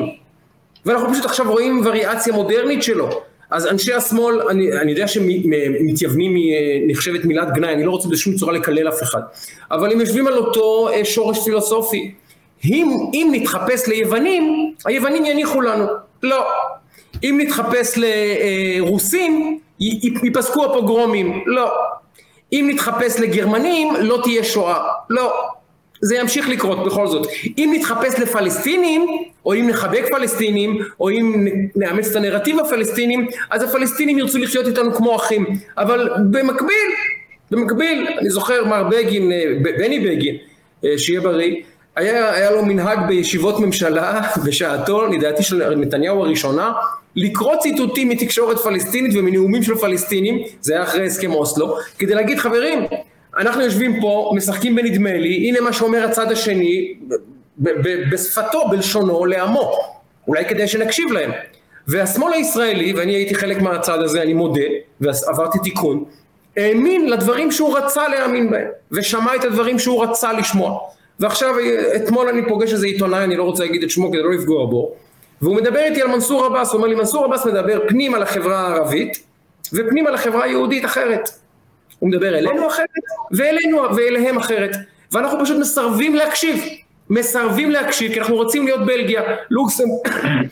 ואנחנו פשוט עכשיו רואים וריאציה מודרנית שלו. אז אנשי השמאל, אני, אני יודע שמתייוונים נחשבת מילת גנאי, אני לא רוצה בשום צורה לקלל אף אחד, אבל הם יושבים על אותו אה, שורש פילוסופי. אם, אם נתחפש ליוונים, היוונים יניחו לנו. לא. אם נתחפש לרוסים, ייפסקו הפוגרומים. לא. אם נתחפש לגרמנים, לא תהיה שואה. לא. זה ימשיך לקרות בכל זאת. אם נתחפש לפלסטינים, או אם נחבק פלסטינים, או אם נאמץ את הנרטיב הפלסטינים, אז הפלסטינים ירצו לחיות איתנו כמו אחים. אבל במקביל, במקביל, אני זוכר מר בגין, אה, בני בגין, אה, שיהיה בריא, היה, היה לו מנהג בישיבות ממשלה בשעתו, לדעתי של נתניהו הראשונה, לקרוא ציטוטים מתקשורת פלסטינית ומנאומים של פלסטינים, זה היה אחרי הסכם אוסלו, כדי להגיד חברים, אנחנו יושבים פה, משחקים בנדמה לי, הנה מה שאומר הצד השני, בשפתו, בלשונו, לעמו, אולי כדי שנקשיב להם. והשמאל הישראלי, ואני הייתי חלק מהצד הזה, אני מודה, ועברתי תיקון, האמין לדברים שהוא רצה להאמין בהם, ושמע את הדברים שהוא רצה לשמוע. ועכשיו, אתמול אני פוגש איזה עיתונאי, אני לא רוצה להגיד את שמו כדי לא לפגוע בו, והוא מדבר איתי על מנסור עבאס, הוא אומר לי, מנסור עבאס מדבר פנים על החברה הערבית, ופנים על החברה היהודית אחרת. הוא מדבר אלינו אחרת, ואלינו, ואליהם אחרת. ואנחנו פשוט מסרבים להקשיב. מסרבים להקשיב, כי אנחנו רוצים להיות בלגיה, לוקסם...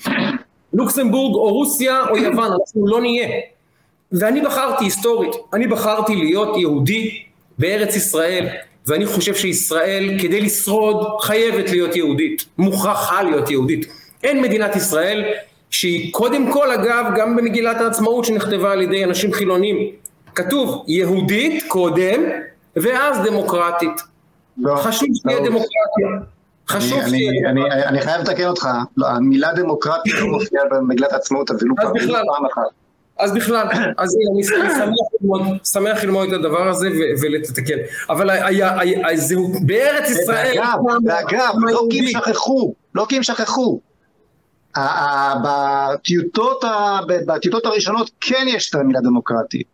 לוקסמבורג או רוסיה או יוון, אנחנו לא נהיה. ואני בחרתי היסטורית, אני בחרתי להיות יהודי בארץ ישראל, ואני חושב שישראל כדי לשרוד חייבת להיות יהודית, מוכרחה להיות יהודית. אין מדינת ישראל שהיא קודם כל אגב גם במגילת העצמאות שנכתבה על ידי אנשים חילונים כתוב יהודית קודם ואז דמוקרטית לא, חשוב שתהיה לא. דמוקרטיה. חשוב שתהיה דמוקרטיה. אני חייב לתקן אותך, לא, המילה דמוקרטיה לא מופיעה במגילת העצמאות אפילו פעם אחת. אז בכלל, אז אני שמח ללמוד את הדבר הזה ולתקן. אבל זהו, בארץ ישראל... ואגב, לא כי הם שכחו, לא כי הם שכחו. בטיוטות הראשונות כן יש את המילה דמוקרטית.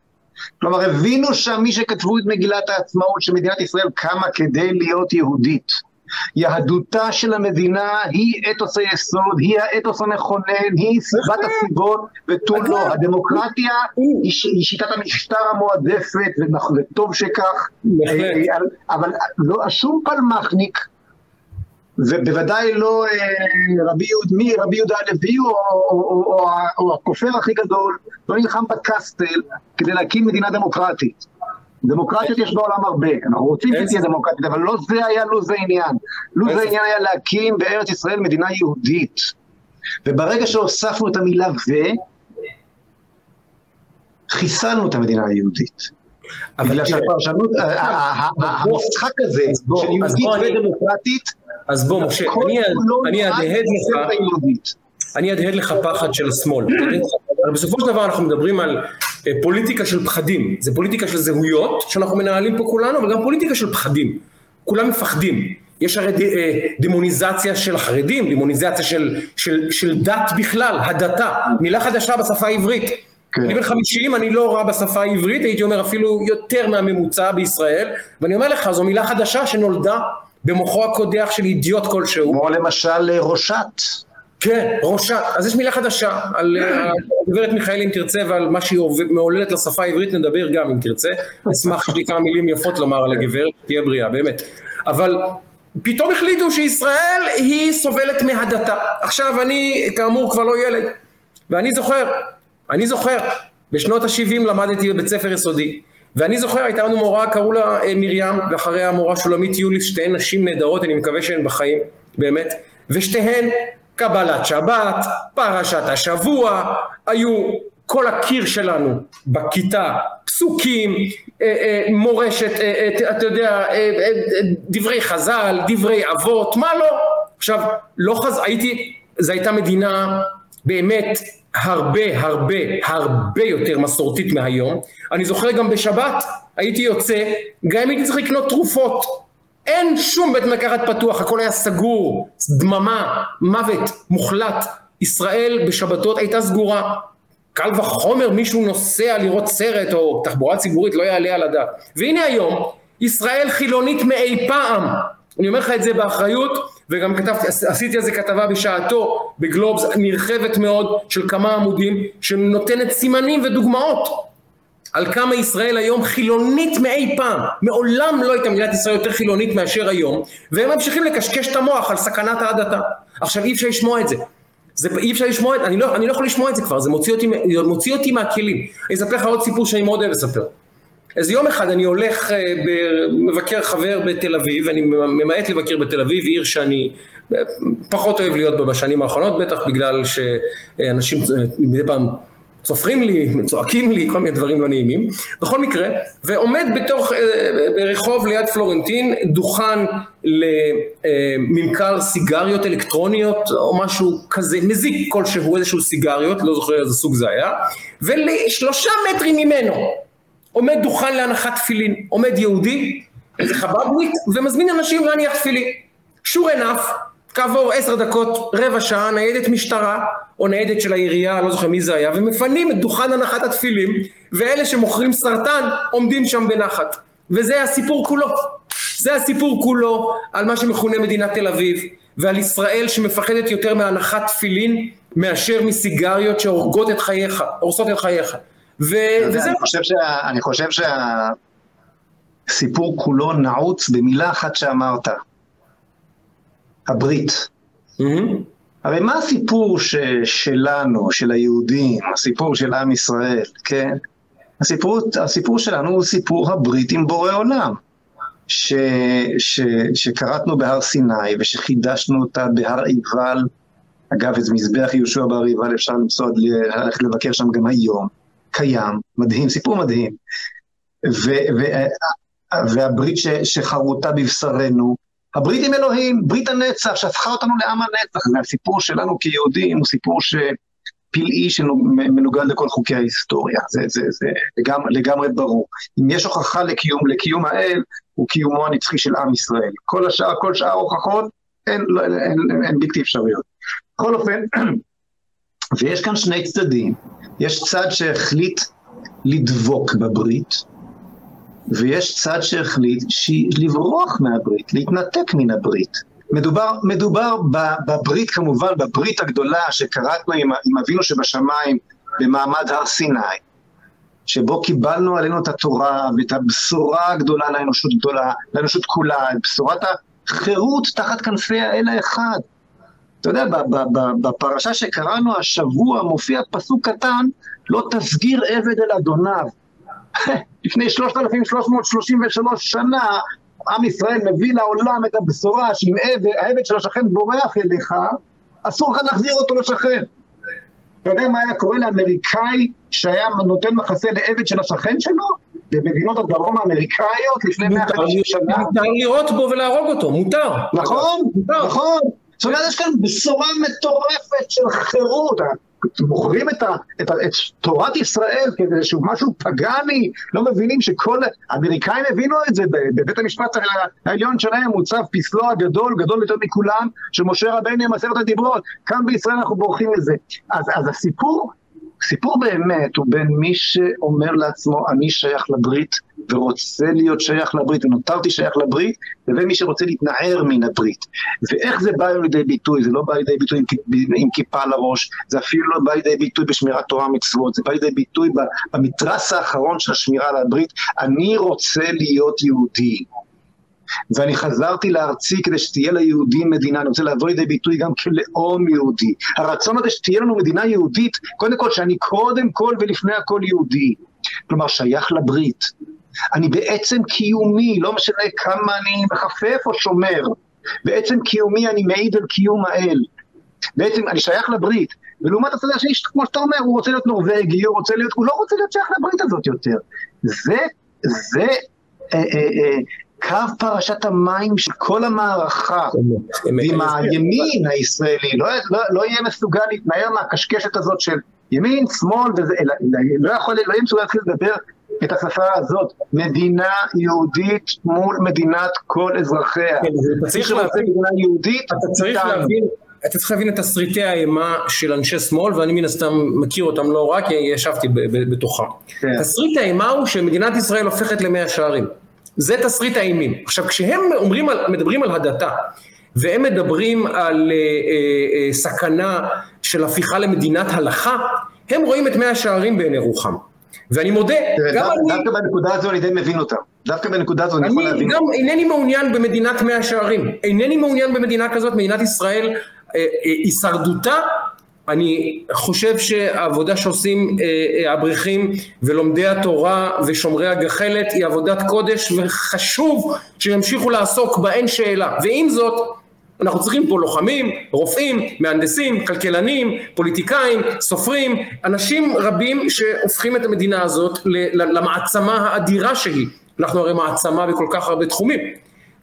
כלומר, הבינו שם מי שכתבו את מגילת העצמאות שמדינת ישראל קמה כדי להיות יהודית. יהדותה של המדינה היא אתוס היסוד, היא האתוס המכונן, היא סיבת הסיבות ותו לא. הדמוקרטיה היא שיטת המשטר המועדפת, וטוב שכך, אה, אבל לא, שום פלמחניק ובוודאי לא אה, רבי יהודה, מי רבי יהודה הלוי או, או, או, או, או הכופר הכי גדול, לא נלחם בקסטל כדי להקים מדינה דמוקרטית. דמוקרטיות יש בעולם הרבה, אנחנו רוצים שתהיה דמוקרטית, אבל לא זה היה לו"ז העניין. לו"ז העניין היה להקים בארץ ישראל מדינה יהודית. וברגע שהוספנו את המילה ו, חיסלנו את המדינה היהודית. בגלל שהפרשנות, המשחק הזה של יהודית ודמוקרטית, אז בוא משה, אני אהדהד לך, אני אהדהד לך פחד של השמאל. אבל בסופו של דבר אנחנו מדברים על פוליטיקה של פחדים, זה פוליטיקה של זהויות שאנחנו מנהלים פה כולנו, אבל גם פוליטיקה של פחדים. כולם מפחדים. יש הרי אה, דמוניזציה של החרדים, דמוניזציה של, של, של דת בכלל, הדתה, מילה חדשה בשפה העברית. כן. אני בן 50, אני לא רע בשפה העברית, הייתי אומר אפילו יותר מהממוצע בישראל, ואני אומר לך, זו מילה חדשה שנולדה במוחו הקודח של אידיוט כלשהו. כמו למשל אה, ראשת. כן, ראשת. אז יש מילה חדשה על אה, הגברת מיכאלי אם תרצה ועל מה שהיא מעוללת לשפה העברית נדבר גם אם תרצה. אשמח לי כמה מילים יפות לומר על הגברת, תהיה בריאה, באמת. אבל פתאום החליטו שישראל היא סובלת מהדתה. עכשיו אני כאמור כבר לא ילד, ואני זוכר, אני זוכר, בשנות ה-70 למדתי בבית ספר יסודי, ואני זוכר, הייתה לנו מורה, קראו לה אה, מרים, ואחריה המורה שולמית יוליס, שתיהן נשים נהדרות, אני מקווה שהן בחיים, באמת, ושתיהן קבלת שבת, פרשת השבוע, היו כל הקיר שלנו בכיתה, פסוקים, אה, אה, מורשת, אתה יודע, דברי חז"ל, דברי אבות, מה לא? עכשיו, לא חז... הייתי, זו הייתה מדינה באמת הרבה הרבה הרבה יותר מסורתית מהיום. אני זוכר גם בשבת הייתי יוצא, גם אם הייתי צריך לקנות תרופות. אין שום בית מרקחת פתוח, הכל היה סגור, דממה, מוות מוחלט. ישראל בשבתות הייתה סגורה. קל וחומר מישהו נוסע לראות סרט או תחבורה ציבורית לא יעלה על הדעת. והנה היום, ישראל חילונית מאי פעם. אני אומר לך את זה באחריות, וגם כתבתי, עשיתי על זה כתבה בשעתו בגלובס נרחבת מאוד של כמה עמודים שנותנת סימנים ודוגמאות על כמה ישראל היום חילונית מאי פעם, מעולם לא הייתה מדינת ישראל יותר חילונית מאשר היום והם ממשיכים לקשקש את המוח על סכנת ההדתה. עכשיו אי אפשר לשמוע את זה, זה אי אפשר לשמוע את זה, אני לא, אני לא יכול לשמוע את זה כבר, זה מוציא אותי, מוציא אותי מהכלים. אני אספר לך עוד סיפור שאני מאוד אוהב לספר. איזה יום אחד אני הולך, אה, מבקר חבר בתל אביב, אני ממעט לבקר בתל אביב, עיר שאני אה, פחות אוהב להיות בה בשנים האחרונות, בטח בגלל שאנשים אה, מדי פעם צופרים לי, צועקים לי, כל מיני דברים לא נעימים. בכל מקרה, ועומד בתוך, ברחוב ליד פלורנטין, דוכן לממכר סיגריות אלקטרוניות או משהו כזה, מזיק כלשהו, איזשהו סיגריות, לא זוכר איזה סוג זה היה, ולשלושה מטרים ממנו עומד דוכן להנחת תפילין, עומד יהודי, איזה חב"דניק, ומזמין אנשים להניח תפילין. שור ענף, כעבור עשר דקות, רבע שעה, ניידת משטרה, או ניידת של העירייה, לא זוכר מי זה היה, ומפנים את דוכן הנחת התפילין, ואלה שמוכרים סרטן עומדים שם בנחת. וזה הסיפור כולו. זה הסיפור כולו על מה שמכונה מדינת תל אביב, ועל ישראל שמפחדת יותר מהנחת תפילין מאשר מסיגריות שהורגות את חייך, הורסות את חייך. וזהו. אני חושב שהסיפור כולו נעוץ במילה אחת שאמרת, הברית. הרי מה הסיפור ש, שלנו, של היהודים, הסיפור של עם ישראל, כן? הסיפור, הסיפור שלנו הוא סיפור הברית עם בורא עולם, ש, ש, שקראתנו בהר סיני ושחידשנו אותה בהר עיבל, אגב, איזה מזבח יהושע בהר עיבל אפשר למצוא, ללכת לבקר שם גם היום. קיים, מדהים, סיפור מדהים. והברית ש, שחרותה בבשרנו, הברית עם אלוהים, ברית הנצח שהפכה אותנו לעם הנצח, והסיפור שלנו כיהודים הוא סיפור שפלאי שמנוגד לכל חוקי ההיסטוריה, זה, זה, זה לגמרי, לגמרי ברור. אם יש הוכחה לקיום, לקיום האל, הוא קיומו הנצחי של עם ישראל. כל השאר, כל שאר ההוכחות הן, לא, בלתי אפשריות. בכל אופן, ויש כאן שני צדדים. יש צד שהחליט לדבוק בברית, ויש צד שהחליט לברוח מהברית, להתנתק מן הברית. מדובר, מדובר בברית כמובן, בברית הגדולה שקראתנו עם, עם אבינו שבשמיים במעמד הר סיני, שבו קיבלנו עלינו את התורה ואת הבשורה הגדולה לאנושות גדולה, לאנושות כולה, את בשורת החירות תחת כנפי האל האחד. אתה יודע, בפרשה שקראנו השבוע מופיע פסוק קטן, לא תסגיר עבד אל אדוניו. לפני 3,333 שנה, עם ישראל מביא לעולם את הבשורה שאם העבד של השכן בורח אליך, אסור לך להחזיר אותו לשכן. אתה יודע מה היה קורה לאמריקאי שהיה נותן מחסה לעבד של השכן שלו? במדינות הדרום האמריקאיות לפני 150 שנה? מותר לירות בו ולהרוג אותו, מותר. נכון, נכון. זאת אומרת, יש כאן בשורה מטורפת של חירות. מוכרים את, ה, את, ה, את תורת ישראל כאיזשהו משהו פגאני, לא מבינים שכל, האמריקאים הבינו את זה, בבית המשפט העליון שלהם מוצב פסלו הגדול, גדול יותר מכולם, של משה רבינו עם עשרת הדיברות, כאן בישראל אנחנו בורחים מזה. אז, אז הסיפור סיפור באמת הוא בין מי שאומר לעצמו, אני שייך לברית ורוצה להיות שייך לברית ונותרתי שייך לברית, לבין מי שרוצה להתנער מן הברית. ואיך זה בא לידי ביטוי? זה לא בא לידי ביטוי עם, עם כיפה על הראש, זה אפילו לא בא לידי ביטוי בשמירת תורה ומצוות, זה בא לידי ביטוי במתרס האחרון של השמירה על הברית, אני רוצה להיות יהודי. ואני חזרתי לארצי כדי שתהיה ליהודים מדינה, אני רוצה לבוא לידי ביטוי גם כלאום יהודי. הרצון הזה שתהיה לנו מדינה יהודית, קודם כל שאני קודם כל ולפני הכל יהודי. כלומר, שייך לברית. אני בעצם קיומי, לא משנה כמה אני מחפף או שומר, בעצם קיומי אני מעיד על קיום האל. בעצם אני שייך לברית, ולעומת הצד השני, כמו שאתה אומר, הוא רוצה להיות נורבגי, הוא רוצה להיות, הוא לא רוצה להיות שייך לברית הזאת יותר. זה, זה אה, אה, אה, קו פרשת המים של כל המערכה, ואם הימין הישראלי לא, לא, לא יהיה מסוגל להתנער מהקשקשת הזאת של ימין, שמאל, וזה, אלא, לא יכול, לא יהיה מסוגל להתחיל לדבר את השפה הזאת, מדינה יהודית מול מדינת כל אזרחיה. כן, צריך להבין, מדינה יהודית, אתה צריך להבין, אתה צריך להבין את תסריטי האימה של אנשי שמאל, ואני מן הסתם מכיר אותם לא רק, כי ישבתי בתוכם. כן. תסריט האימה הוא שמדינת ישראל הופכת למאה שערים. זה תסריט האימים. עכשיו, כשהם אומרים, מדברים על הדתה, והם מדברים על אה, אה, אה, סכנה של הפיכה למדינת הלכה, הם רואים את מאה השערים בעיני רוחם. ואני מודה, גם דווקא, אני... דווקא בנקודה הזו אני די מבין אותם. דווקא בנקודה הזו אני, אני יכול להבין. גם אינני מעוניין במדינת מאה שערים. אינני מעוניין במדינה כזאת, מדינת ישראל, אה, אה, הישרדותה אני חושב שהעבודה שעושים אה, האברכים ולומדי התורה ושומרי הגחלת היא עבודת קודש וחשוב שימשיכו לעסוק בה אין שאלה ועם זאת אנחנו צריכים פה לוחמים, רופאים, מהנדסים, כלכלנים, פוליטיקאים, סופרים, אנשים רבים שהופכים את המדינה הזאת למעצמה האדירה שהיא. אנחנו הרי מעצמה בכל כך הרבה תחומים.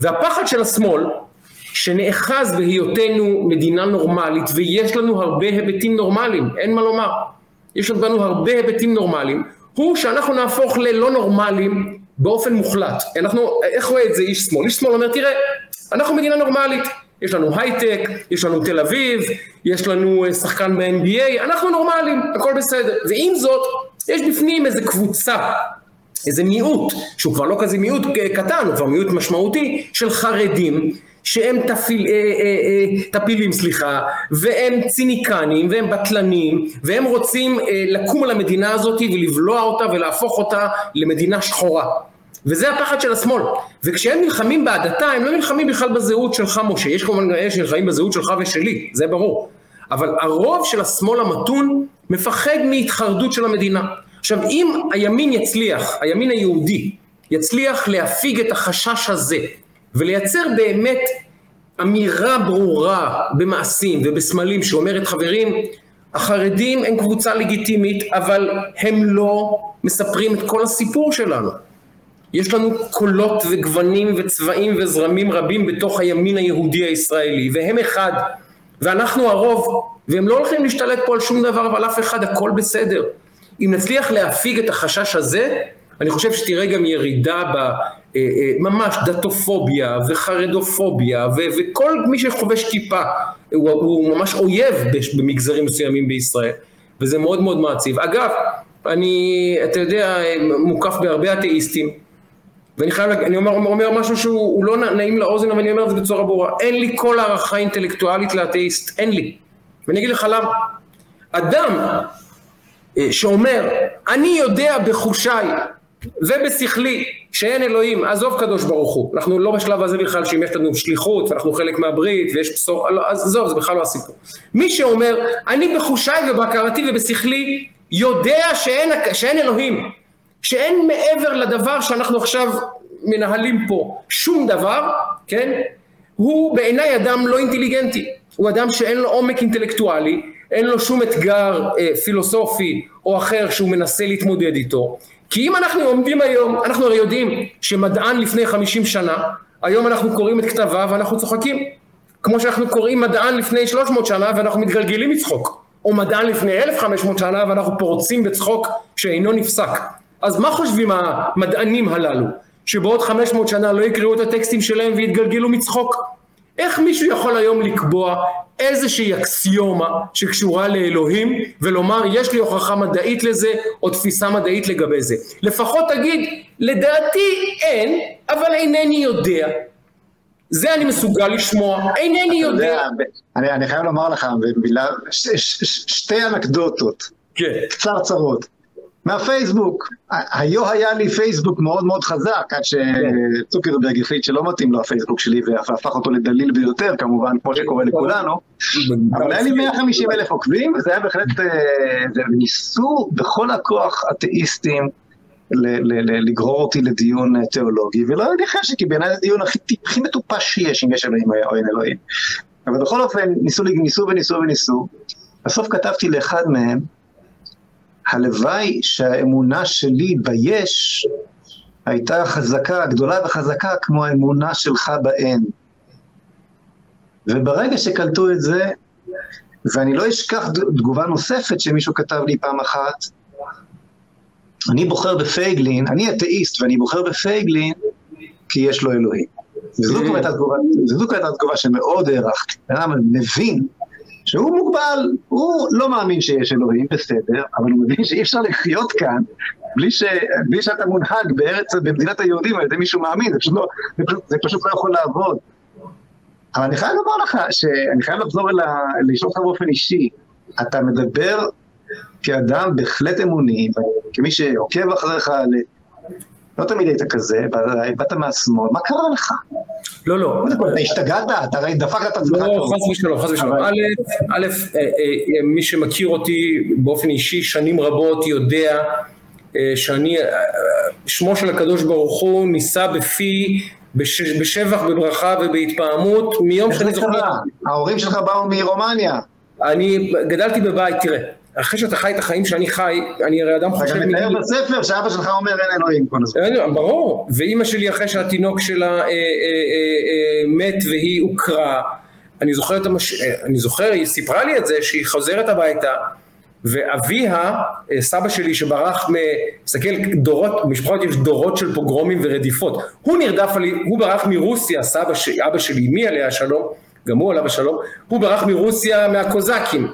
והפחד של השמאל שנאחז בהיותנו מדינה נורמלית ויש לנו הרבה היבטים נורמליים, אין מה לומר. יש לנו הרבה היבטים נורמליים, הוא שאנחנו נהפוך ללא נורמליים באופן מוחלט. אנחנו, איך רואה את זה איש שמאל? איש שמאל אומר, תראה, אנחנו מדינה נורמלית, יש לנו הייטק, יש לנו תל אביב, יש לנו אה, שחקן ב-NBA, אנחנו נורמליים, הכל בסדר. ועם זאת, יש בפנים איזה קבוצה, איזה מיעוט, שהוא כבר לא כזה מיעוט קטן, הוא כבר מיעוט משמעותי, של חרדים, שהם תפיל, אה, אה, אה, טפילים, סליחה, והם ציניקנים, והם בטלנים, והם רוצים אה, לקום על המדינה הזאת ולבלוע אותה ולהפוך אותה למדינה שחורה. וזה הפחד של השמאל. וכשהם נלחמים בהדתה, הם לא נלחמים בכלל בזהות שלך, משה. יש כמובן אלה שנלחמים בזהות שלך ושלי, זה ברור. אבל הרוב של השמאל המתון מפחד מהתחרדות של המדינה. עכשיו, אם הימין יצליח, הימין היהודי, יצליח להפיג את החשש הזה ולייצר באמת אמירה ברורה במעשים ובסמלים שאומרת חברים, החרדים הם קבוצה לגיטימית אבל הם לא מספרים את כל הסיפור שלנו. יש לנו קולות וגוונים וצבעים וזרמים רבים בתוך הימין היהודי הישראלי, והם אחד, ואנחנו הרוב, והם לא הולכים להשתלט פה על שום דבר ועל אף אחד, הכל בסדר. אם נצליח להפיג את החשש הזה, אני חושב שתראה גם ירידה ב... אה, אה, ממש דתופוביה וחרדופוביה ו- וכל מי שחובש כיפה הוא, הוא ממש אויב במגזרים מסוימים בישראל וזה מאוד מאוד מעציב. אגב, אני, אתה יודע, מוקף בהרבה אתאיסטים ואני חייב, אני אומר, אומר משהו שהוא לא נעים לאוזן אבל אני אומר את זה בצורה ברורה. אין לי כל הערכה אינטלקטואלית לאתאיסט, אין לי. ואני אגיד לך למה. אדם אה, שאומר אני יודע בחושיי ובשכלי שאין אלוהים, עזוב קדוש ברוך הוא, אנחנו לא בשלב הזה בכלל שאם יש לנו שליחות ואנחנו חלק מהברית ויש בשור, לא, עזוב, זה בכלל לא הסיפור. מי שאומר, אני בחושיי ובהכרתי ובשכלי יודע שאין, שאין אלוהים, שאין מעבר לדבר שאנחנו עכשיו מנהלים פה שום דבר, כן? הוא בעיניי אדם לא אינטליגנטי, הוא אדם שאין לו עומק אינטלקטואלי, אין לו שום אתגר אה, פילוסופי או אחר שהוא מנסה להתמודד איתו, כי אם אנחנו עומדים היום, אנחנו הרי יודעים שמדען לפני 50 שנה, היום אנחנו קוראים את כתביו ואנחנו צוחקים. כמו שאנחנו קוראים מדען לפני 300 שנה ואנחנו מתגלגלים מצחוק. או מדען לפני 1500 שנה ואנחנו פורצים בצחוק שאינו נפסק. אז מה חושבים המדענים הללו? שבעוד 500 שנה לא יקראו את הטקסטים שלהם ויתגלגלו מצחוק? איך מישהו יכול היום לקבוע איזושהי אקסיומה שקשורה לאלוהים ולומר יש לי הוכחה מדעית לזה או תפיסה מדעית לגבי זה. לפחות תגיד לדעתי אין אבל אינני יודע. זה אני מסוגל לשמוע, אינני יודע. אני, אני חייב לומר לך במילה, ש, ש, ש, שתי אנקדוטות, כן. קצרצרות. מהפייסבוק. היו היה לי פייסבוק מאוד מאוד חזק, עד שצוקרברג החליט שלא מתאים לו הפייסבוק שלי והפך אותו לדליל ביותר, כמובן, כמו שקורה לכולנו. אבל היה לי 150 אלף עוקבים, וזה היה בהחלט, אה, ניסו בכל הכוח אתאיסטים לגרור אותי לדיון אה, תיאולוגי, ולא היה לי חשק, כי בעיניי זה הדיון הכי מטופש שיש, אם יש אלוהים או אין אלוהים. אבל בכל אופן, ניסו, ניסו וניסו וניסו. בסוף כתבתי לאחד מהם, הלוואי שהאמונה שלי ביש הייתה חזקה, גדולה וחזקה כמו האמונה שלך באין. וברגע שקלטו את זה, ואני לא אשכח תגובה נוספת שמישהו כתב לי פעם אחת, אני בוחר בפייגלין, אני אתאיסט ואני בוחר בפייגלין כי יש לו אלוהים. וזו הייתה תגובה שמאוד הערכתי. בן אדם מבין שהוא מוגבל, הוא לא מאמין שיש אלוהים, בסדר, אבל הוא מבין שאי אפשר לחיות כאן בלי, ש, בלי שאתה מונהג בארץ, במדינת היהודים על ידי מישהו מאמין, זה פשוט, לא, זה, פשוט, זה פשוט לא יכול לעבוד. אבל אני חייב לומר לך, שאני חייב לחזור לשאול אותך באופן אישי, אתה מדבר כאדם בהחלט אמוני, כמי שעוקב אחריך לא תמיד היית כזה, באת מהשמאל, מה קרה לך? לא, לא. אתה השתגעת? אתה הרי דפקת את עצמך. לא, חס ושלום, חס ושלום. א', אה, אה, מי שמכיר אותי באופן אישי שנים רבות יודע אה, שאני, שמו של הקדוש ברוך הוא נישא בפי בשבח, בברכה ובהתפעמות מיום שאני זוכר. ההורים שלך באו מרומניה. אני גדלתי בבית, תראה. אחרי שאתה חי את החיים שאני חי, אני הרי אדם חושב... אתה גם מתאר בספר שאבא שלך אומר אין אלוהים כל הזמן. ברור, ואימא שלי אחרי שהתינוק שלה אה, אה, אה, מת והיא הוכרה, אני זוכר, המש... אני זוכר, היא סיפרה לי את זה, שהיא חוזרת הביתה, ואביה, סבא שלי שברח, מסתכל, דורות, במשפחות יש דורות של פוגרומים ורדיפות, הוא נרדף, על, הוא ברח מרוסיה, סבא, אבא שלי, אמי עליה השלום, גם הוא עליו השלום, הוא ברח מרוסיה מהקוזקים.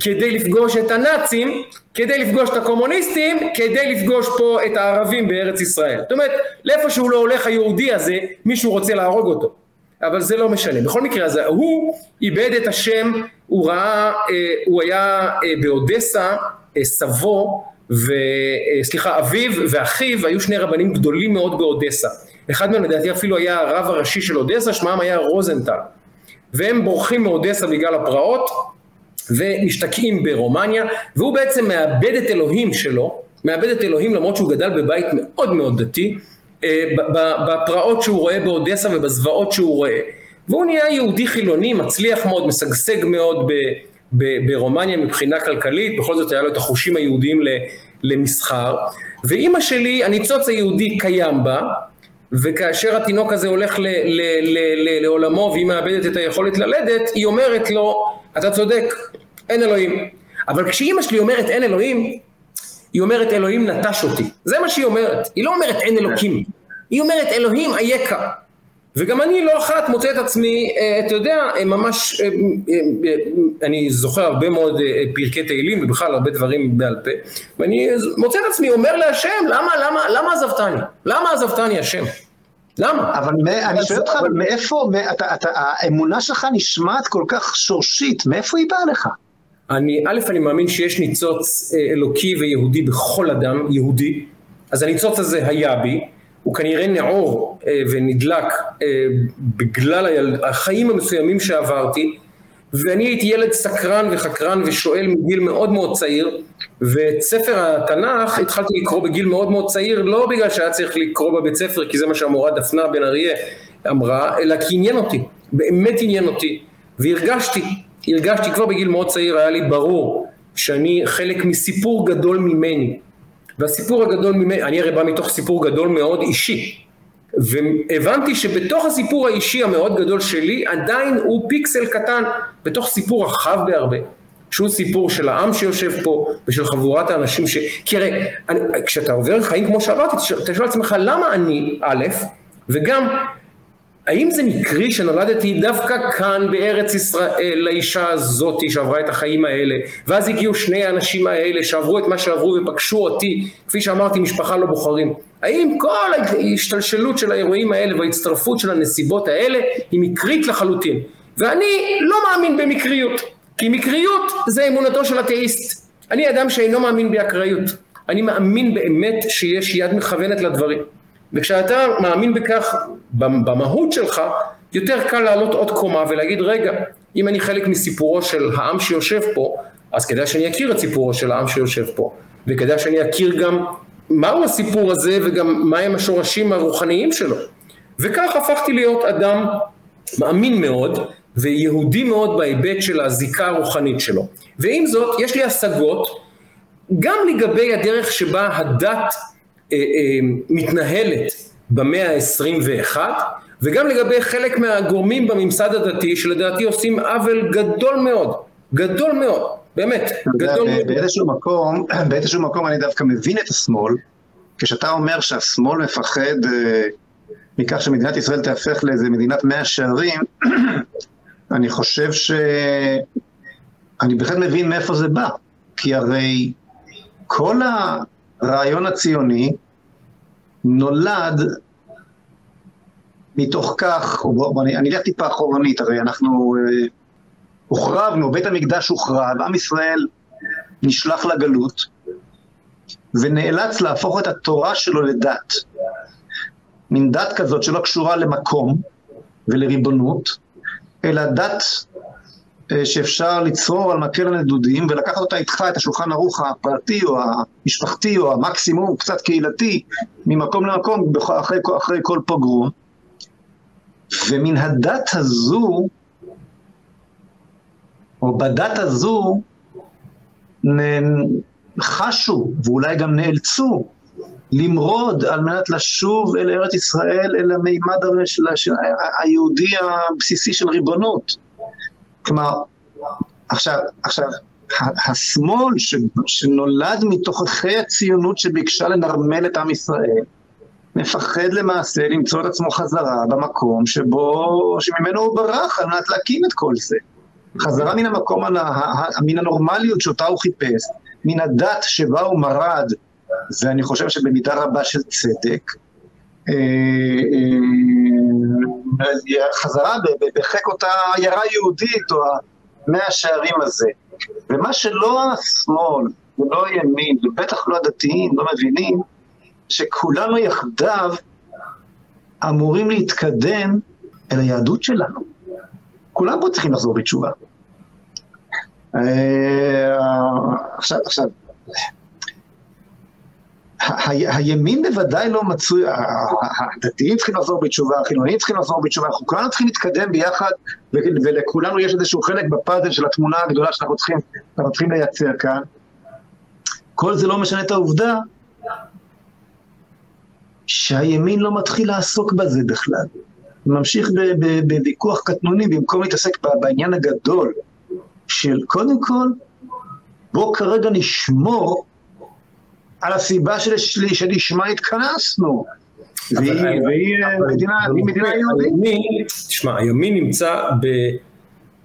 כדי לפגוש את הנאצים, כדי לפגוש את הקומוניסטים, כדי לפגוש פה את הערבים בארץ ישראל. זאת אומרת, לאיפה שהוא לא הולך היהודי הזה, מישהו רוצה להרוג אותו. אבל זה לא משנה. בכל מקרה, אז הוא איבד את השם, הוא ראה, אה, הוא היה אה, באודסה, אה, סבו, וסליחה, אביו ואחיו היו שני רבנים גדולים מאוד באודסה. אחד מהם לדעתי אפילו היה הרב הראשי של אודסה, שמם היה רוזנטל. והם בורחים מאודסה בגלל הפרעות, ומשתקעים ברומניה, והוא בעצם מאבד את אלוהים שלו, מאבד את אלוהים למרות שהוא גדל בבית מאוד מאוד דתי, אה, בפרעות שהוא רואה באודסה ובזוועות שהוא רואה. והוא נהיה יהודי חילוני, מצליח מאוד, משגשג מאוד ברומניה מבחינה כלכלית, בכל זאת היה לו את החושים היהודיים למסחר, ואימא שלי, הניצוץ היהודי קיים בה, וכאשר התינוק הזה הולך ל, ל, ל, ל, לעולמו והיא מאבדת את היכולת ללדת, היא אומרת לו, אתה צודק, אין אלוהים. אבל כשאימא שלי אומרת אין אלוהים, היא אומרת אלוהים נטש אותי. זה מה שהיא אומרת. היא לא אומרת אין אלוקים. היא אומרת אלוהים אייכה. וגם אני לא אחת מוצא את עצמי, אה, אתה יודע, אה, ממש, אה, אני זוכר הרבה מאוד פרקי תהילים ובכלל הרבה דברים בעל פה, ואני מוצא את עצמי אומר להשם, למה, למה, למה עזבתני? למה עזבתני השם? למה? אבל אני שואל אותך, מאיפה, האמונה שלך נשמעת כל כך שורשית, מאיפה היא באה לך? אני, א', אני מאמין שיש ניצוץ אלוקי ויהודי בכל אדם, יהודי, אז הניצוץ הזה היה בי, הוא כנראה נעור אה, ונדלק אה, בגלל החיים המסוימים שעברתי ואני הייתי ילד סקרן וחקרן ושואל מגיל מאוד מאוד צעיר ואת ספר התנ"ך התחלתי לקרוא בגיל מאוד מאוד צעיר לא בגלל שהיה צריך לקרוא בבית ספר כי זה מה שהמורה דפנה בן אריה אמרה אלא כי עניין אותי, באמת עניין אותי והרגשתי, הרגשתי כבר בגיל מאוד צעיר היה לי ברור שאני חלק מסיפור גדול ממני והסיפור הגדול ממני, אני הרי בא מתוך סיפור גדול מאוד אישי. והבנתי שבתוך הסיפור האישי המאוד גדול שלי עדיין הוא פיקסל קטן בתוך סיפור רחב בהרבה. שהוא סיפור של העם שיושב פה ושל חבורת האנשים ש... כי הרי אני, כשאתה עובר חיים כמו שאמרתי אתה שואל לעצמך למה אני א' וגם האם זה מקרי שנולדתי דווקא כאן בארץ ישראל לאישה הזאתי שעברה את החיים האלה ואז הגיעו שני האנשים האלה שעברו את מה שעברו ופגשו אותי? כפי שאמרתי משפחה לא בוחרים. האם כל ההשתלשלות של האירועים האלה וההצטרפות של הנסיבות האלה היא מקרית לחלוטין? ואני לא מאמין במקריות כי מקריות זה אמונתו של אתאיסט. אני אדם שאינו מאמין באקראיות. אני מאמין באמת שיש יד מכוונת לדברים וכשאתה מאמין בכך במהות שלך, יותר קל לעלות עוד קומה ולהגיד רגע, אם אני חלק מסיפורו של העם שיושב פה, אז כדאי שאני אכיר את סיפורו של העם שיושב פה, וכדאי שאני אכיר גם מהו הסיפור הזה וגם מהם השורשים הרוחניים שלו. וכך הפכתי להיות אדם מאמין מאוד ויהודי מאוד בהיבט של הזיקה הרוחנית שלו. ועם זאת, יש לי השגות גם לגבי הדרך שבה הדת מתנהלת במאה ה-21 וגם לגבי חלק מהגורמים בממסד הדתי שלדעתי עושים עוול גדול מאוד, גדול מאוד, באמת, גדול מאוד. באיזשהו מקום, באיזשהו מקום אני דווקא מבין את השמאל, כשאתה אומר שהשמאל מפחד אה, מכך שמדינת ישראל תהפך לאיזה מדינת מאה שערים, אני חושב ש... אני בהחלט מבין מאיפה זה בא, כי הרי כל הרעיון הציוני נולד מתוך כך, בוא, אני, אני אלך טיפה אחורנית, הרי אנחנו אה, הוחרבנו, בית המקדש הוחרב, עם ישראל נשלח לגלות ונאלץ להפוך את התורה שלו לדת. מין דת כזאת שלא קשורה למקום ולריבונות, אלא דת שאפשר לצרור על מקל הנדודים ולקחת אותה איתך, את השולחן ערוך הפרטי או המשפחתי או המקסימום קצת קהילתי, ממקום למקום אחרי, אחרי כל פוגרום. ומן הדת הזו, או בדת הזו, חשו ואולי גם נאלצו למרוד על מנת לשוב אל ארץ ישראל, אל המימד היהודי הבסיסי של ריבונות. כלומר, עכשיו, עכשיו, השמאל ש, שנולד מתוככי הציונות שביקשה לנרמל את עם ישראל, מפחד למעשה למצוא את עצמו חזרה במקום שבו, שממנו הוא ברח על מנת להקים את כל זה. חזרה מן המקום, מן הנורמליות שאותה הוא חיפש, מן הדת שבה הוא מרד, ואני חושב שבמידה רבה של צדק, אה, אה, חזרה בחיק אותה עיירה יהודית או המאה שערים הזה. ומה שלא השמאל ולא הימין, ובטח לא הדתיים, לא מבינים, שכולנו יחדיו אמורים להתקדם אל היהדות שלנו. כולם פה צריכים לחזור בתשובה. אה, עכשיו, עכשיו, הימין בוודאי לא מצוי, הדתיים צריכים לחזור בתשובה, החילונים צריכים לחזור בתשובה, אנחנו כולנו צריכים להתקדם ביחד, ולכולנו יש איזשהו חלק בפאזל של התמונה הגדולה שאנחנו צריכים, צריכים לייצר כאן. כל זה לא משנה את העובדה שהימין לא מתחיל לעסוק בזה בכלל. ממשיך בוויכוח קטנוני במקום להתעסק בעניין הגדול של קודם כל, בוא כרגע נשמור על הסיבה שלשמה התכנסנו. והיא מדינה יהודית. תשמע, הימין נמצא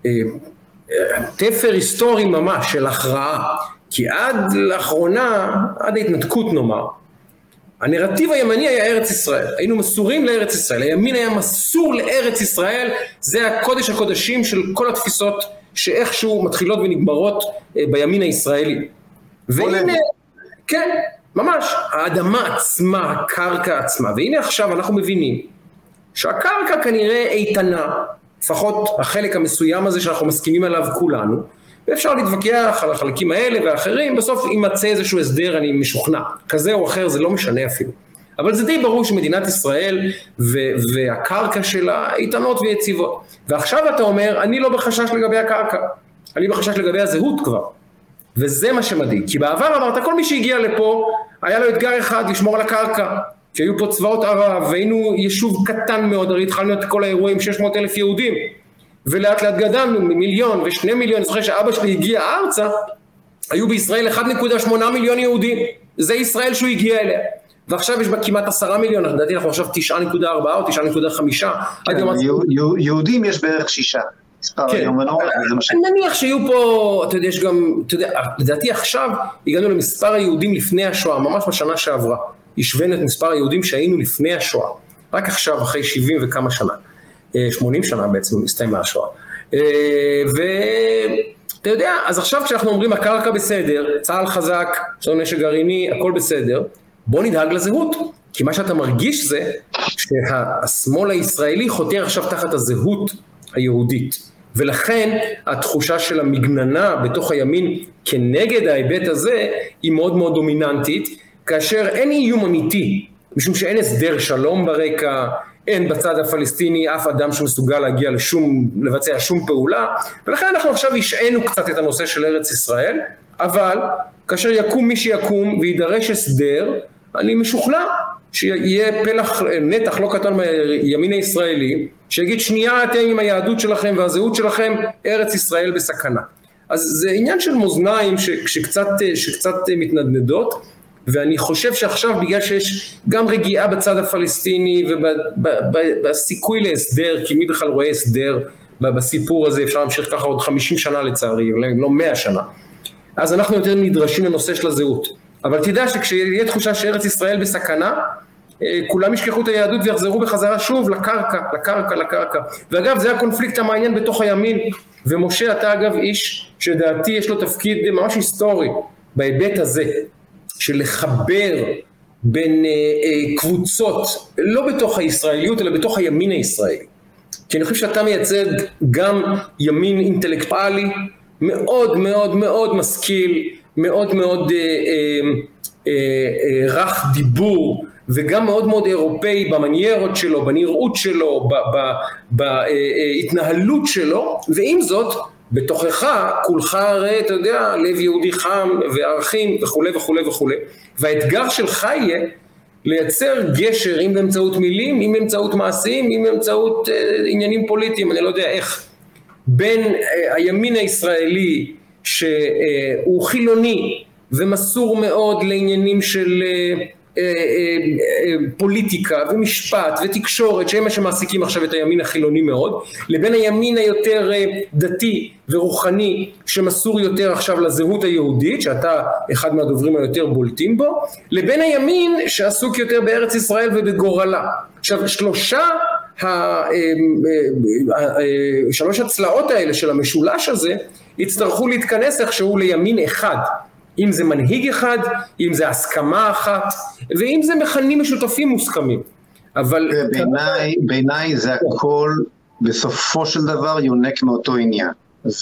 בתפר היסטורי ממש של הכרעה. כי עד לאחרונה, עד ההתנתקות נאמר, הנרטיב הימני היה ארץ ישראל, היינו מסורים לארץ ישראל, הימין היה מסור לארץ ישראל, זה הקודש הקודשים של כל התפיסות שאיכשהו מתחילות ונגמרות אה, בימין הישראלי. והנה, כן, ממש, האדמה עצמה, הקרקע עצמה, והנה עכשיו אנחנו מבינים שהקרקע כנראה איתנה, לפחות החלק המסוים הזה שאנחנו מסכימים עליו כולנו, ואפשר להתווכח על החלקים האלה והאחרים, בסוף יימצא איזשהו הסדר, אני משוכנע, כזה או אחר, זה לא משנה אפילו. אבל זה די ברור שמדינת ישראל ו- והקרקע שלה איתנות ויציבות. ועכשיו אתה אומר, אני לא בחשש לגבי הקרקע, אני בחשש לגבי הזהות כבר. וזה מה שמדאיג, כי בעבר אמרת, כל מי שהגיע לפה, היה לו אתגר אחד, לשמור על הקרקע. שהיו פה צבאות ערב, והיינו יישוב קטן מאוד, הרי התחלנו את כל האירועים 600 אלף יהודים. ולאט לאט גדלנו ממיליון ושני מיליון, אני זוכר שאבא שלי הגיע ארצה, היו בישראל 1.8 מיליון יהודים, זה ישראל שהוא הגיע אליה. ועכשיו יש בה כמעט עשרה מיליון, לדעתי אנחנו עכשיו 9.4 או 9.5. כן, יהודים יש בערך שישה. כן. נניח שיהיו פה, אתה יודע, יש גם, אתה יודע, לדעתי עכשיו הגענו למספר היהודים לפני השואה, ממש בשנה שעברה. השווינו את מספר היהודים שהיינו לפני השואה. רק עכשיו, אחרי 70 וכמה שנה. 80 שנה בעצם הסתיימה השואה. אה, ואתה יודע, אז עכשיו כשאנחנו אומרים הקרקע בסדר, צה"ל חזק, יש לנו נשק גרעיני, הכל בסדר, בוא נדאג לזהות. כי מה שאתה מרגיש זה שהשמאל הישראלי חותר עכשיו תחת הזהות היהודית. ולכן התחושה של המגננה בתוך הימין כנגד ההיבט הזה היא מאוד מאוד דומיננטית, כאשר אין איום אמיתי, משום שאין הסדר שלום ברקע, אין בצד הפלסטיני אף אדם שמסוגל להגיע לשום, לבצע שום פעולה, ולכן אנחנו עכשיו השעינו קצת את הנושא של ארץ ישראל, אבל כאשר יקום מי שיקום ויידרש הסדר, אני משוכנע שיהיה פלח, נתח לא קטן מהימין הישראלי, שיגיד שנייה אתם עם היהדות שלכם והזהות שלכם, ארץ ישראל בסכנה. אז זה עניין של מאזניים שקצת, שקצת מתנדנדות, ואני חושב שעכשיו בגלל שיש גם רגיעה בצד הפלסטיני ובסיכוי להסדר, כי מי בכלל רואה הסדר בסיפור הזה, אפשר להמשיך ככה עוד 50 שנה לצערי, לא 100 שנה. אז אנחנו יותר נדרשים לנושא של הזהות. אבל תדע שכשיהיה תחושה שארץ ישראל בסכנה, כולם ישכחו את היהדות ויחזרו בחזרה שוב לקרקע, לקרקע, לקרקע. ואגב, זה הקונפליקט המעניין בתוך הימין. ומשה, אתה אגב איש שלדעתי יש לו תפקיד ממש היסטורי בהיבט הזה. של לחבר בין אה, אה, קבוצות, לא בתוך הישראליות, אלא בתוך הימין הישראלי. כי אני חושב שאתה מייצג גם ימין אינטלקטואלי, מאוד מאוד מאוד משכיל, מאוד מאוד אה, אה, אה, אה, רך דיבור, וגם מאוד מאוד אירופאי במניירות שלו, בנראות שלו, בהתנהלות אה, שלו, ועם זאת, בתוכך כולך הרי אתה יודע לב יהודי חם וערכים וכולי וכולי וכולי והאתגר שלך יהיה לייצר גשר אם באמצעות מילים אם באמצעות מעשים אם באמצעות אה, עניינים פוליטיים אני לא יודע איך בין אה, הימין הישראלי שהוא חילוני ומסור מאוד לעניינים של אה, אה, אה, אה, פוליטיקה ומשפט ותקשורת שהם מה שמעסיקים עכשיו את הימין החילוני מאוד לבין הימין היותר דתי ורוחני שמסור יותר עכשיו לזהות היהודית שאתה אחד מהדוברים היותר בולטים בו לבין הימין שעסוק יותר בארץ ישראל ובגורלה. עכשיו שלושה שלוש הצלעות האלה של המשולש הזה יצטרכו להתכנס איכשהו לימין אחד אם זה מנהיג אחד, אם זה הסכמה אחת, ואם זה מכנים משותפים מוסכמים. אבל... בעיניי, בעיניי זה הכל בסופו של דבר יונק מאותו עניין.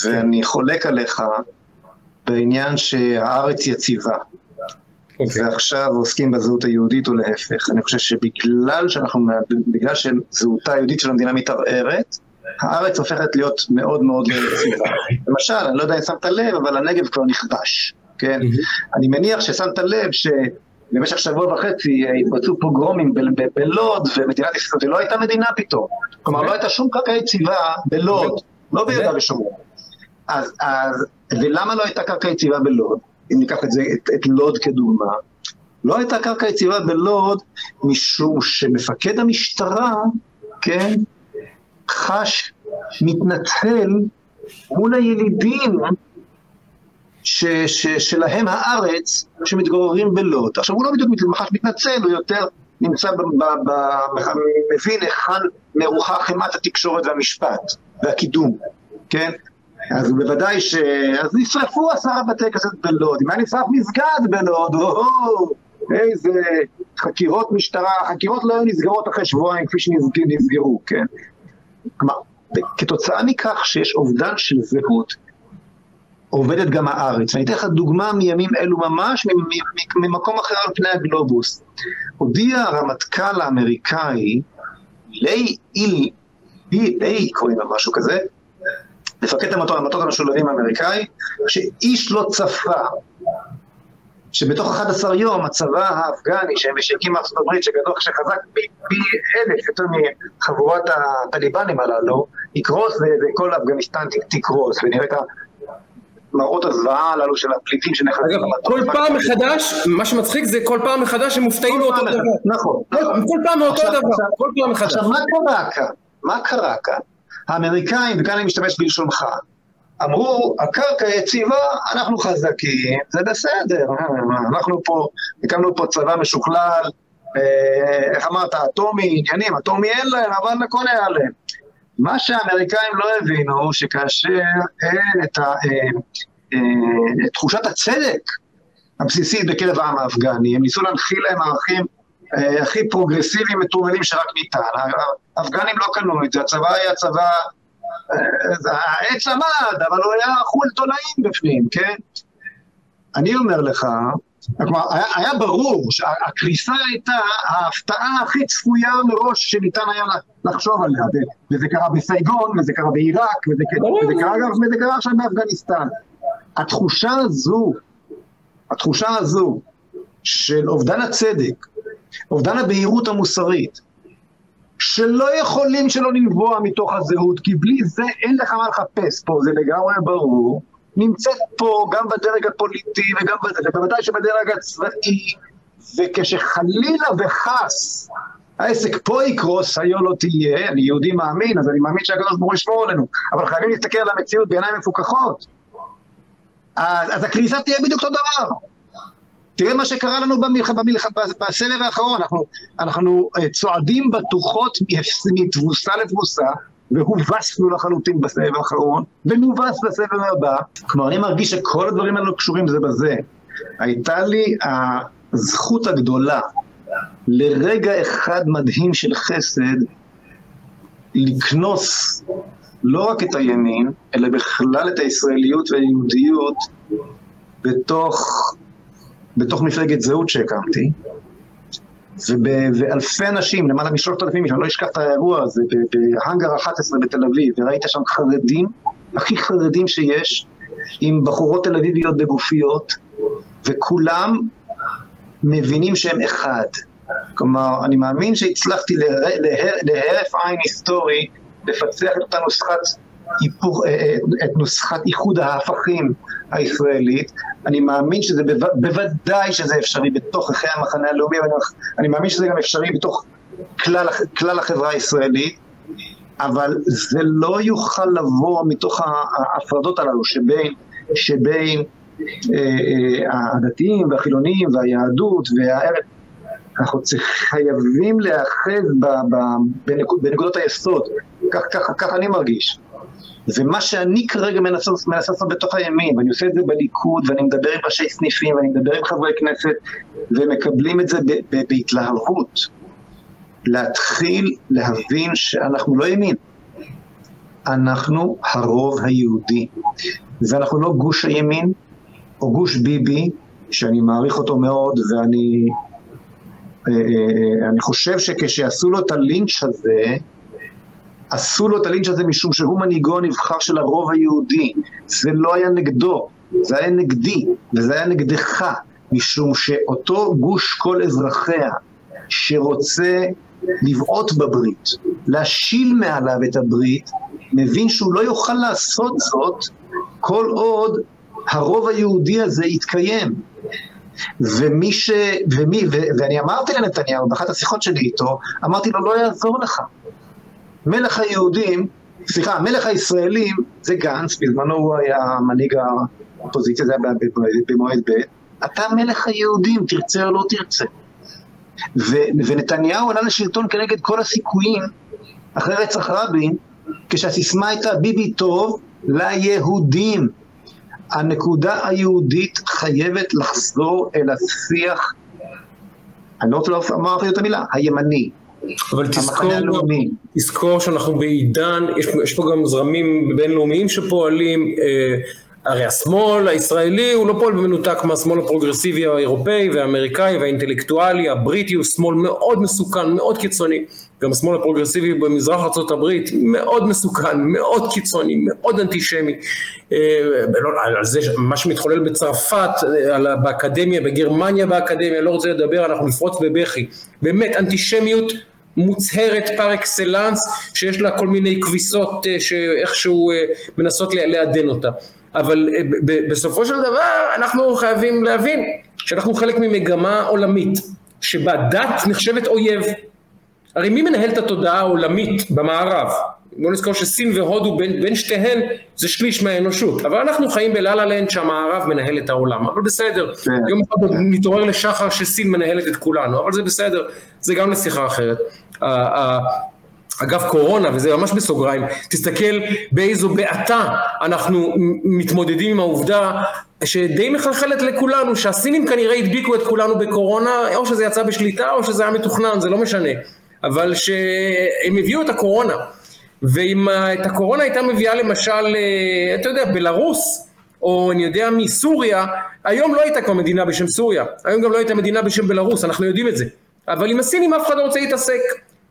ואני חולק עליך בעניין שהארץ יציבה. okay. אוקיי. ועכשיו עוסקים בזהות היהודית או להפך. אני חושב שבגלל שאנחנו, בגלל שזהותה היהודית של המדינה מתערערת, הארץ הופכת להיות מאוד מאוד יציבה. למשל, אני לא יודע אם שמת לב, אבל הנגב כבר נכבש, כן? אני מניח ששמת לב שבמשך שבוע וחצי התבצעו פוגרומים בלוד, ומדינת ישראל, ולא הייתה מדינה פתאום. כלומר, לא הייתה שום קרקע יציבה בלוד, לא ביהודה ושומרון. אז, אז, ולמה לא הייתה קרקע יציבה בלוד? אם ניקח את זה, את, את לוד כדוגמה, לא הייתה קרקע יציבה בלוד משום שמפקד המשטרה, כן, חש מתנצל מול הילידים ש, ש, שלהם הארץ שמתגוררים בלוד. עכשיו הוא לא בדיוק חש מתנצל, הוא יותר נמצא, ב, מבין היכן מרוחה חמת התקשורת והמשפט והקידום, כן? אז בוודאי ש... אז נשרפו עשרה בתי כנסת בלוד, אם היה נשרף מסגד בלוד, או, איזה חקירות משטרה, חקירות לא היו נסגרות אחרי שבועיים כפי שנסגרו, כן? כלומר, כתוצאה מכך שיש אובדן של זהות, עובדת גם הארץ. ואני אתן לך דוגמה מימים אלו ממש, ממקום אחר על פני הגלובוס. הודיע הרמטכ"ל האמריקאי, ליי איל, ליי קוראים לו משהו כזה, מפקד המטות המשולבים האמריקאי, שאיש לא צפה שבתוך 11 יום הצבא האפגני שהקים ארצות הברית, שגדול, שחזק פי אלף יותר מחבורת הטליבנים הללו, יקרוס וכל אפגניסטן תקרוס, ונראה את מראות הזוועה הללו של הפליטים שנכנסים. אגב, כל פעם מחדש, מה שמצחיק זה כל פעם מחדש הם מופתעים מאותו דבר. נכון. כל פעם מאותו דבר, כל פעם מחדש. עכשיו, מה קרה כאן? מה קרה כאן? האמריקאים, וכאן אני משתמש בלשונך, אמרו, הקרקע יציבה, אנחנו חזקים, זה בסדר, אנחנו פה, הקמנו פה צבא משוכלל, אה, איך אמרת, אטומי, עניינים, אטומי אין להם, אבל היה להם. מה שהאמריקאים לא הבינו, שכאשר אין את ה, אה, אה, תחושת הצדק הבסיסית בקרב העם האפגני, הם ניסו להנחיל להם ערכים אה, הכי פרוגרסיביים, מטורללים שרק ניתן. האפגנים לא קנו את זה, הצבא היה צבא העץ עמד, אבל הוא היה אכול תולעים בפנים, כן? אני אומר לך, כלומר, היה, היה ברור שהקריסה הייתה ההפתעה הכי צפויה מראש שניתן היה לחשוב עליה, וזה קרה בסייגון, וזה קרה בעיראק, וזה, וזה, קרה, וזה קרה עכשיו באפגניסטן. התחושה הזו, התחושה הזו של אובדן הצדק, אובדן הבהירות המוסרית, שלא יכולים שלא לנבוע מתוך הזהות, כי בלי זה אין לך מה לחפש פה, זה לגמרי ברור, נמצאת פה גם בדרג הפוליטי וגם בוודאי שבדרג הצבאי, וכשחלילה וחס העסק פה יקרוס, היו לא תהיה, אני יהודי מאמין, אז אני מאמין שהקדוש ברוך הוא ישמור עלינו, אבל חייבים להסתכל על המציאות בעיניים מפוקחות. אז, אז הקריסה תהיה בדיוק אותו דבר. תראה מה שקרה לנו במלח... במלח... בסבב האחרון, אנחנו, אנחנו אה, צועדים בטוחות מתבוסה לתבוסה, והובסנו לחלוטין בסבב האחרון, ונובס בסבב הבא. כלומר, אני מרגיש שכל הדברים האלו קשורים זה בזה. הייתה לי הזכות הגדולה לרגע אחד מדהים של חסד לקנוס לא רק את הימין, אלא בכלל את הישראליות והיהודיות בתוך בתוך מפלגת זהות שהקמתי, ואלפי אנשים, למעלה משלושת אלפים אני לא אשכח את האירוע הזה, בהאנגר 11 בתל אביב, וראית שם חרדים, הכי חרדים שיש, עם בחורות תל אביביות בגופיות, וכולם מבינים שהם אחד. כלומר, אני מאמין שהצלחתי להרף עין היסטורי לפצח את אותה נוסחת היפוך, אה, אה, את נוסחת איחוד ההפכים הישראלית. אני מאמין שזה בו, בוודאי שזה אפשרי בתוך אחרי המחנה הלאומי, ואני אני מאמין שזה גם אפשרי בתוך כלל, כלל החברה הישראלית, אבל זה לא יוכל לבוא מתוך ההפרדות הללו שבין, שבין אה, אה, הדתיים והחילונים והיהדות והארץ. אנחנו חייבים להיאחז בנקודות היסוד, כך, כך, כך אני מרגיש. ומה שאני כרגע מנסה לעשות בתוך הימין, ואני עושה את זה בליכוד, ואני מדבר עם ראשי סניפים, ואני מדבר עם חברי כנסת, ומקבלים את זה בהתלהבות. להתחיל להבין שאנחנו לא ימין, אנחנו הרוב היהודי, ואנחנו לא גוש הימין, או גוש ביבי, שאני מעריך אותו מאוד, ואני אה, אה, אני חושב שכשעשו לו את הלינץ' הזה, עשו לו את הלינץ' הזה משום שהוא מנהיגו הנבחר של הרוב היהודי. זה לא היה נגדו, זה היה נגדי, וזה היה נגדך, משום שאותו גוש כל אזרחיה, שרוצה לבעוט בברית, להשיל מעליו את הברית, מבין שהוא לא יוכל לעשות זאת כל עוד הרוב היהודי הזה יתקיים. ומי ש... ומי... ו... ואני אמרתי לנתניהו באחת השיחות שלי איתו, אמרתי לו לא יעזור לך. מלך היהודים, סליחה, מלך הישראלים זה גנץ, בזמנו הוא היה מנהיג האופוזיציה, זה היה במועד ב', אתה מלך היהודים, תרצה או לא תרצה. ו... ונתניהו עלה לשלטון כנגד כל הסיכויים אחרי רצח רבין, כשהסיסמה הייתה ביבי טוב ליהודים. הנקודה היהודית חייבת לחזור אל השיח, אני לא רוצה לומר את המילה, הימני. אבל תזכור, תזכור שאנחנו בעידן, יש, יש פה גם זרמים בינלאומיים שפועלים, אה, הרי השמאל הישראלי הוא לא פועל במנותק מהשמאל הפרוגרסיבי האירופאי והאמריקאי והאינטלקטואלי, הבריטי הוא שמאל מאוד מסוכן, מאוד קיצוני. גם השמאל הפרוגרסיבי במזרח ארה"ב מאוד מסוכן, מאוד קיצוני, מאוד אנטישמי. אה, על זה, מה שמתחולל בצרפת, על, באקדמיה, בגרמניה באקדמיה, לא רוצה לדבר, אנחנו נפרוץ בבכי. באמת, אנטישמיות מוצהרת פר אקסלנס, שיש לה כל מיני כביסות אה, שאיכשהו אה, מנסות לעדן אותה. אבל בסופו של דבר אנחנו חייבים להבין שאנחנו חלק ממגמה עולמית, שבה דת נחשבת אויב. הרי מי מנהל את התודעה העולמית במערב? בוא נזכור שסין והודו בין, בין שתיהן זה שליש מהאנושות, אבל אנחנו חיים בלה לנד שהמערב מנהל את העולם, אבל בסדר, כן. יום אחד נתעורר לשחר שסין מנהלת את כולנו, אבל זה בסדר, זה גם לשיחה אחרת. אגב קורונה, וזה ממש בסוגריים, תסתכל באיזו בעתה אנחנו מתמודדים עם העובדה שדי מחלחלת לכולנו, שהסינים כנראה הדביקו את כולנו בקורונה, או שזה יצא בשליטה או שזה היה מתוכנן, זה לא משנה. אבל שהם הביאו את הקורונה, ואם את הקורונה הייתה מביאה למשל, אה, אתה יודע, בלרוס, או אני יודע מסוריה, היום לא הייתה כבר מדינה בשם סוריה, היום גם לא הייתה מדינה בשם בלרוס, אנחנו יודעים את זה. אבל עם הסינים אף אחד לא רוצה להתעסק,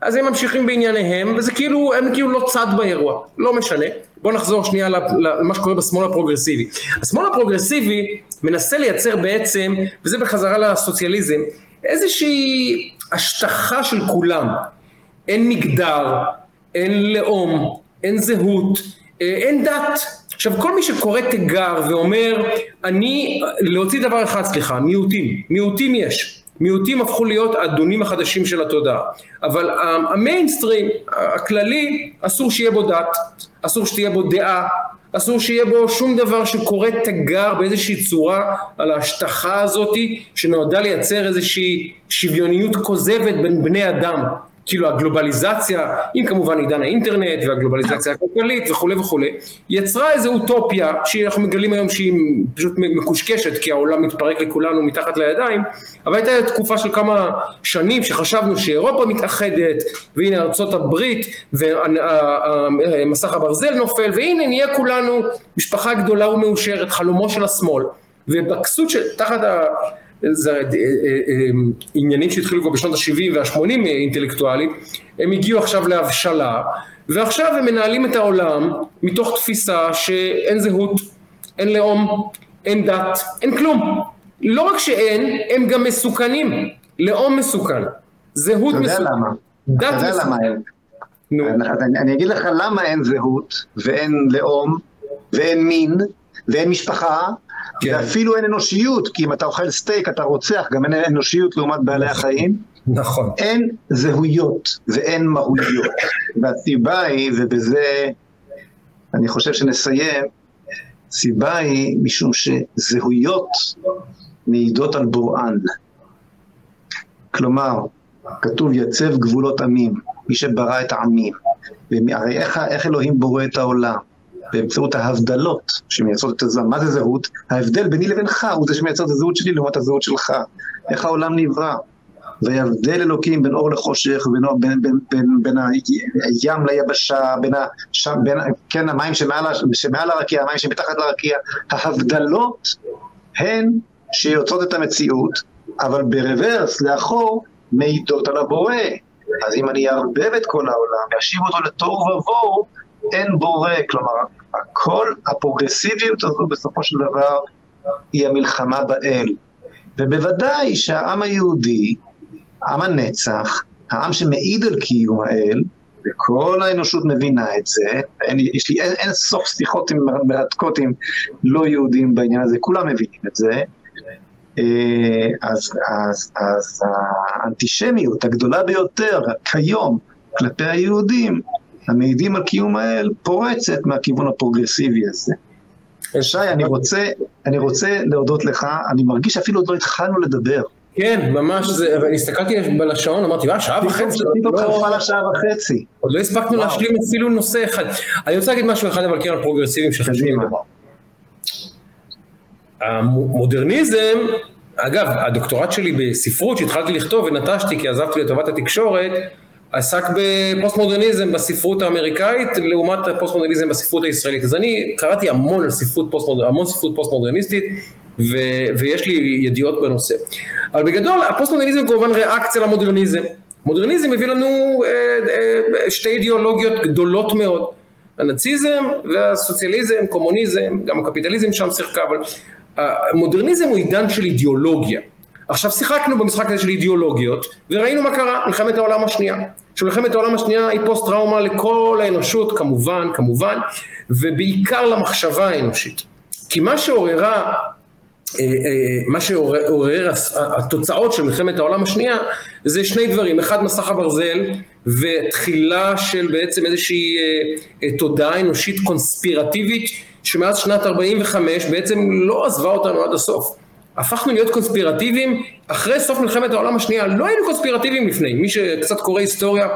אז הם ממשיכים בענייניהם, וזה כאילו, הם כאילו לא צד באירוע, לא משנה. בואו נחזור שנייה למה שקורה בשמאל הפרוגרסיבי. השמאל הפרוגרסיבי מנסה לייצר בעצם, וזה בחזרה לסוציאליזם, איזושהי השטחה של כולם. אין מגדר, אין לאום, אין זהות, אה, אין דת. עכשיו כל מי שקורא תיגר ואומר אני, להוציא דבר אחד סליחה, מיעוטים, מיעוטים יש, מיעוטים הפכו להיות האדונים החדשים של התודעה, אבל המיינסטרים הכללי אסור שיהיה בו דת, אסור שתהיה בו דעה, אסור שיהיה בו שום דבר שקורא תגר באיזושהי צורה על ההשטחה הזאתי שנועדה לייצר איזושהי שוויוניות כוזבת בין בני אדם כאילו הגלובליזציה, עם כמובן עידן האינטרנט והגלובליזציה הכלכלית וכולי וכולי, יצרה איזו אוטופיה שאנחנו מגלים היום שהיא פשוט מקושקשת כי העולם מתפרק לכולנו מתחת לידיים, אבל הייתה תקופה של כמה שנים שחשבנו שאירופה מתאחדת והנה ארצות הברית ומסך הברזל נופל והנה נהיה כולנו משפחה גדולה ומאושרת, חלומו של השמאל. ובכסות שתחת זה אה, אה, אה, עניינים שהתחילו כבר בשנות ה-70 וה-80 אינטלקטואלית, הם הגיעו עכשיו להבשלה, ועכשיו הם מנהלים את העולם מתוך תפיסה שאין זהות, אין לאום, אין דת, אין כלום. לא רק שאין, הם גם מסוכנים. לאום מסוכן, זהות מסוכן. אתה יודע למה? דת מסוכן. למה אין. נו. אני, אני אגיד לך למה אין זהות, ואין לאום, ואין מין, ואין משפחה, כן. ואפילו אין אנושיות, כי אם אתה אוכל סטייק אתה רוצח, גם אין אנושיות לעומת בעלי החיים. נכון. אין זהויות ואין מהויות. והסיבה היא, ובזה אני חושב שנסיים, הסיבה היא משום שזהויות מעידות על בוראן. כלומר, כתוב יצב גבולות עמים, מי שברא את העמים. הרי איך, איך אלוהים בורא את העולם? באמצעות ההבדלות שמייצרות את הזמן. מה זה זהות? ההבדל ביני לבינך הוא זה שמייצר את הזהות שלי לעומת הזהות שלך. איך העולם נברא. ויבדל אלוקים בין אור לחושך, בין, בין, בין, בין, בין הים ליבשה, בין, הש, בין כן, המים שמעל, שמעל הרקיע, המים שמתחת לרקיע. ההבדלות הן שיוצאות את המציאות, אבל ברוורס, לאחור, מעידות על הבורא. אז אם אני אערבב את כל העולם ואשיב אותו לתוהו ובוהו, אין בורא. כלומר, הכל, הפרוגרסיביות הזו בסופו של דבר היא המלחמה באל. ובוודאי שהעם היהודי, עם הנצח, העם שמעיד על קיום האל, וכל האנושות מבינה את זה, אין, יש לי אין, אין סוף שיחות עם מרתקות עם לא יהודים בעניין הזה, כולם מבינים את זה, אה, אז, אז, אז האנטישמיות הגדולה ביותר כיום כלפי היהודים המעידים על קיום האל פורצת מהכיוון הפרוגרסיבי הזה. שי, אני רוצה, אני רוצה להודות לך, אני מרגיש שאפילו עוד לא התחלנו לדבר. כן, ממש, זה, אבל הסתכלתי על השעון, אמרתי, וואה, שעה וחצי. פתאום חלפה לה שעה וחצי. עוד לא הספקנו להשלים אפילו נושא אחד. אני רוצה להגיד משהו אחד, אבל כן, על פרוגרסיביים שחשובים. המודרניזם, אגב, הדוקטורט שלי בספרות שהתחלתי לכתוב ונטשתי כי עזבתי לטובת התקשורת, עסק בפוסט מודרניזם בספרות האמריקאית לעומת הפוסט מודרניזם בספרות הישראלית. אז אני קראתי המון ספרות פוסט מודרניסטית, המון פוסט ויש לי ידיעות בנושא. אבל בגדול הפוסט מודרניזם הוא כמובן ריאקציה למודרניזם. מודרניזם הביא לנו אה, אה, שתי אידיאולוגיות גדולות מאוד. הנאציזם והסוציאליזם, קומוניזם, גם הקפיטליזם שם שיחקה, אבל המודרניזם הוא עידן של אידיאולוגיה. עכשיו שיחקנו במשחק הזה של אידיאולוגיות וראינו מה קרה, מלחמת העולם השנייה. שמלחמת העולם השנייה היא פוסט טראומה לכל האנושות כמובן, כמובן, ובעיקר למחשבה האנושית. כי מה שעוררה, אה, אה, מה שעורר התוצאות של מלחמת העולם השנייה זה שני דברים, אחד מסך הברזל ותחילה של בעצם איזושהי אה, תודעה אנושית קונספירטיבית שמאז שנת 45 בעצם לא עזבה אותנו עד הסוף. הפכנו להיות קונספירטיביים. אחרי סוף מלחמת העולם השנייה, לא היינו קונספירטיביים לפני, מי שקצת קורא היסטוריה,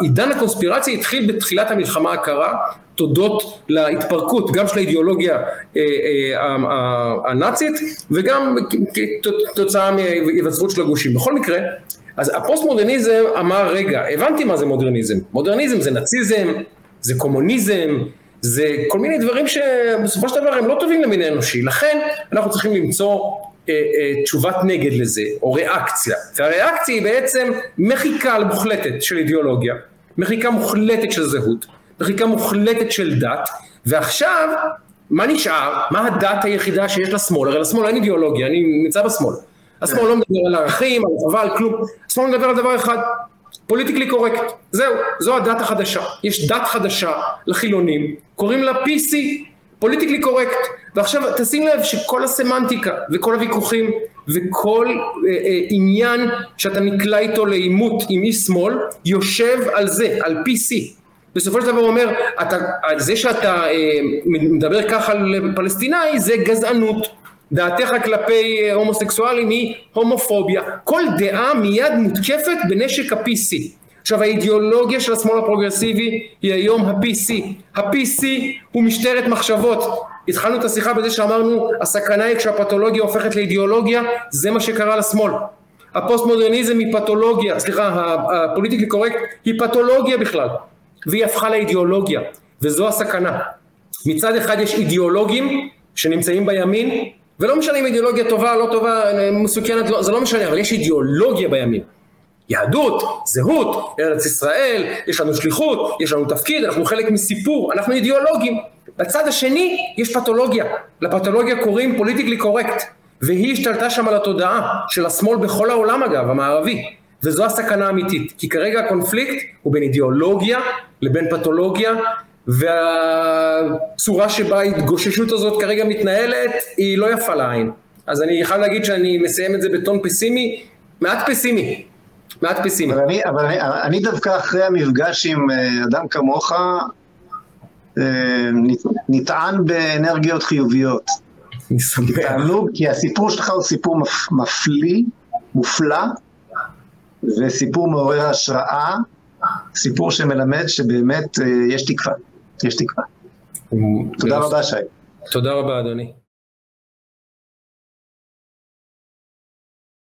עידן הקונספירציה התחיל בתחילת המלחמה הקרה, תודות להתפרקות גם של האידיאולוגיה אה, אה, הנאצית וגם כתוצאה מהיווצרות של הגושים. בכל מקרה, אז הפוסט מודרניזם אמר רגע, הבנתי מה זה מודרניזם, מודרניזם זה נאציזם, זה קומוניזם, זה כל מיני דברים שבסופו של דבר הם לא טובים למין האנושי, לכן אנחנו צריכים למצוא אה, אה, תשובת נגד לזה, או ריאקציה, והריאקציה היא בעצם מחיקה מוחלטת של אידיאולוגיה, מחיקה מוחלטת של זהות, מחיקה מוחלטת של דת, ועכשיו מה נשאר? מה הדת היחידה שיש לשמאל? הרי לשמאל אין אידיאולוגיה, אני נמצא בשמאל. השמאל לא מדבר על ערכים, על צבא, על כלום, השמאל מדבר על דבר אחד, politically correct, זהו, זו הדת החדשה. יש דת חדשה לחילונים, קוראים לה PC, politically correct. ועכשיו תשים לב שכל הסמנטיקה וכל הוויכוחים וכל אה, אה, עניין שאתה נקלע איתו לעימות עם איש שמאל, יושב על זה, על PC. בסופו של דבר הוא אומר, אתה, זה שאתה אה, מדבר ככה על פלסטיני זה גזענות. דעתך כלפי אה, הומוסקסואלים היא הומופוביה. כל דעה מיד מותקפת בנשק ה-PC. עכשיו האידיאולוגיה של השמאל הפרוגרסיבי היא היום ה-PC. ה-PC הוא משטרת מחשבות. התחלנו את השיחה בזה שאמרנו הסכנה היא כשהפתולוגיה הופכת לאידיאולוגיה, זה מה שקרה לשמאל. הפוסט מודרניזם היא פתולוגיה, סליחה, ה politically correct היא פתולוגיה בכלל, והיא הפכה לאידיאולוגיה, וזו הסכנה. מצד אחד יש אידיאולוגים שנמצאים בימין ולא משנה אם אידיאולוגיה טובה, לא טובה, מסוכנת, לא, זה לא משנה, אבל יש אידיאולוגיה בימין. יהדות, זהות, ארץ ישראל, יש לנו שליחות, יש לנו תפקיד, אנחנו חלק מסיפור, אנחנו אידיאולוגים. בצד השני יש פתולוגיה, לפתולוגיה קוראים פוליטיקלי קורקט, והיא השתלטה שם על התודעה של השמאל בכל העולם אגב, המערבי, וזו הסכנה האמיתית, כי כרגע הקונפליקט הוא בין אידיאולוגיה לבין פתולוגיה, והצורה שבה ההתגוששות הזאת כרגע מתנהלת היא לא יפה לעין. אז אני חייב להגיד שאני מסיים את זה בטון פסימי, מעט פסימי. מעט פסימי. אבל אני, אבל אני, אני דווקא אחרי המפגש עם אה, אדם כמוך, אה, נטען באנרגיות חיוביות. אני שמח. תענוג, כי הסיפור שלך הוא סיפור מפליא, מופלא, וסיפור מעורר השראה, סיפור שמלמד שבאמת אה, יש תקווה. יש תקווה. תודה רבה, שי. תודה רבה, אדוני.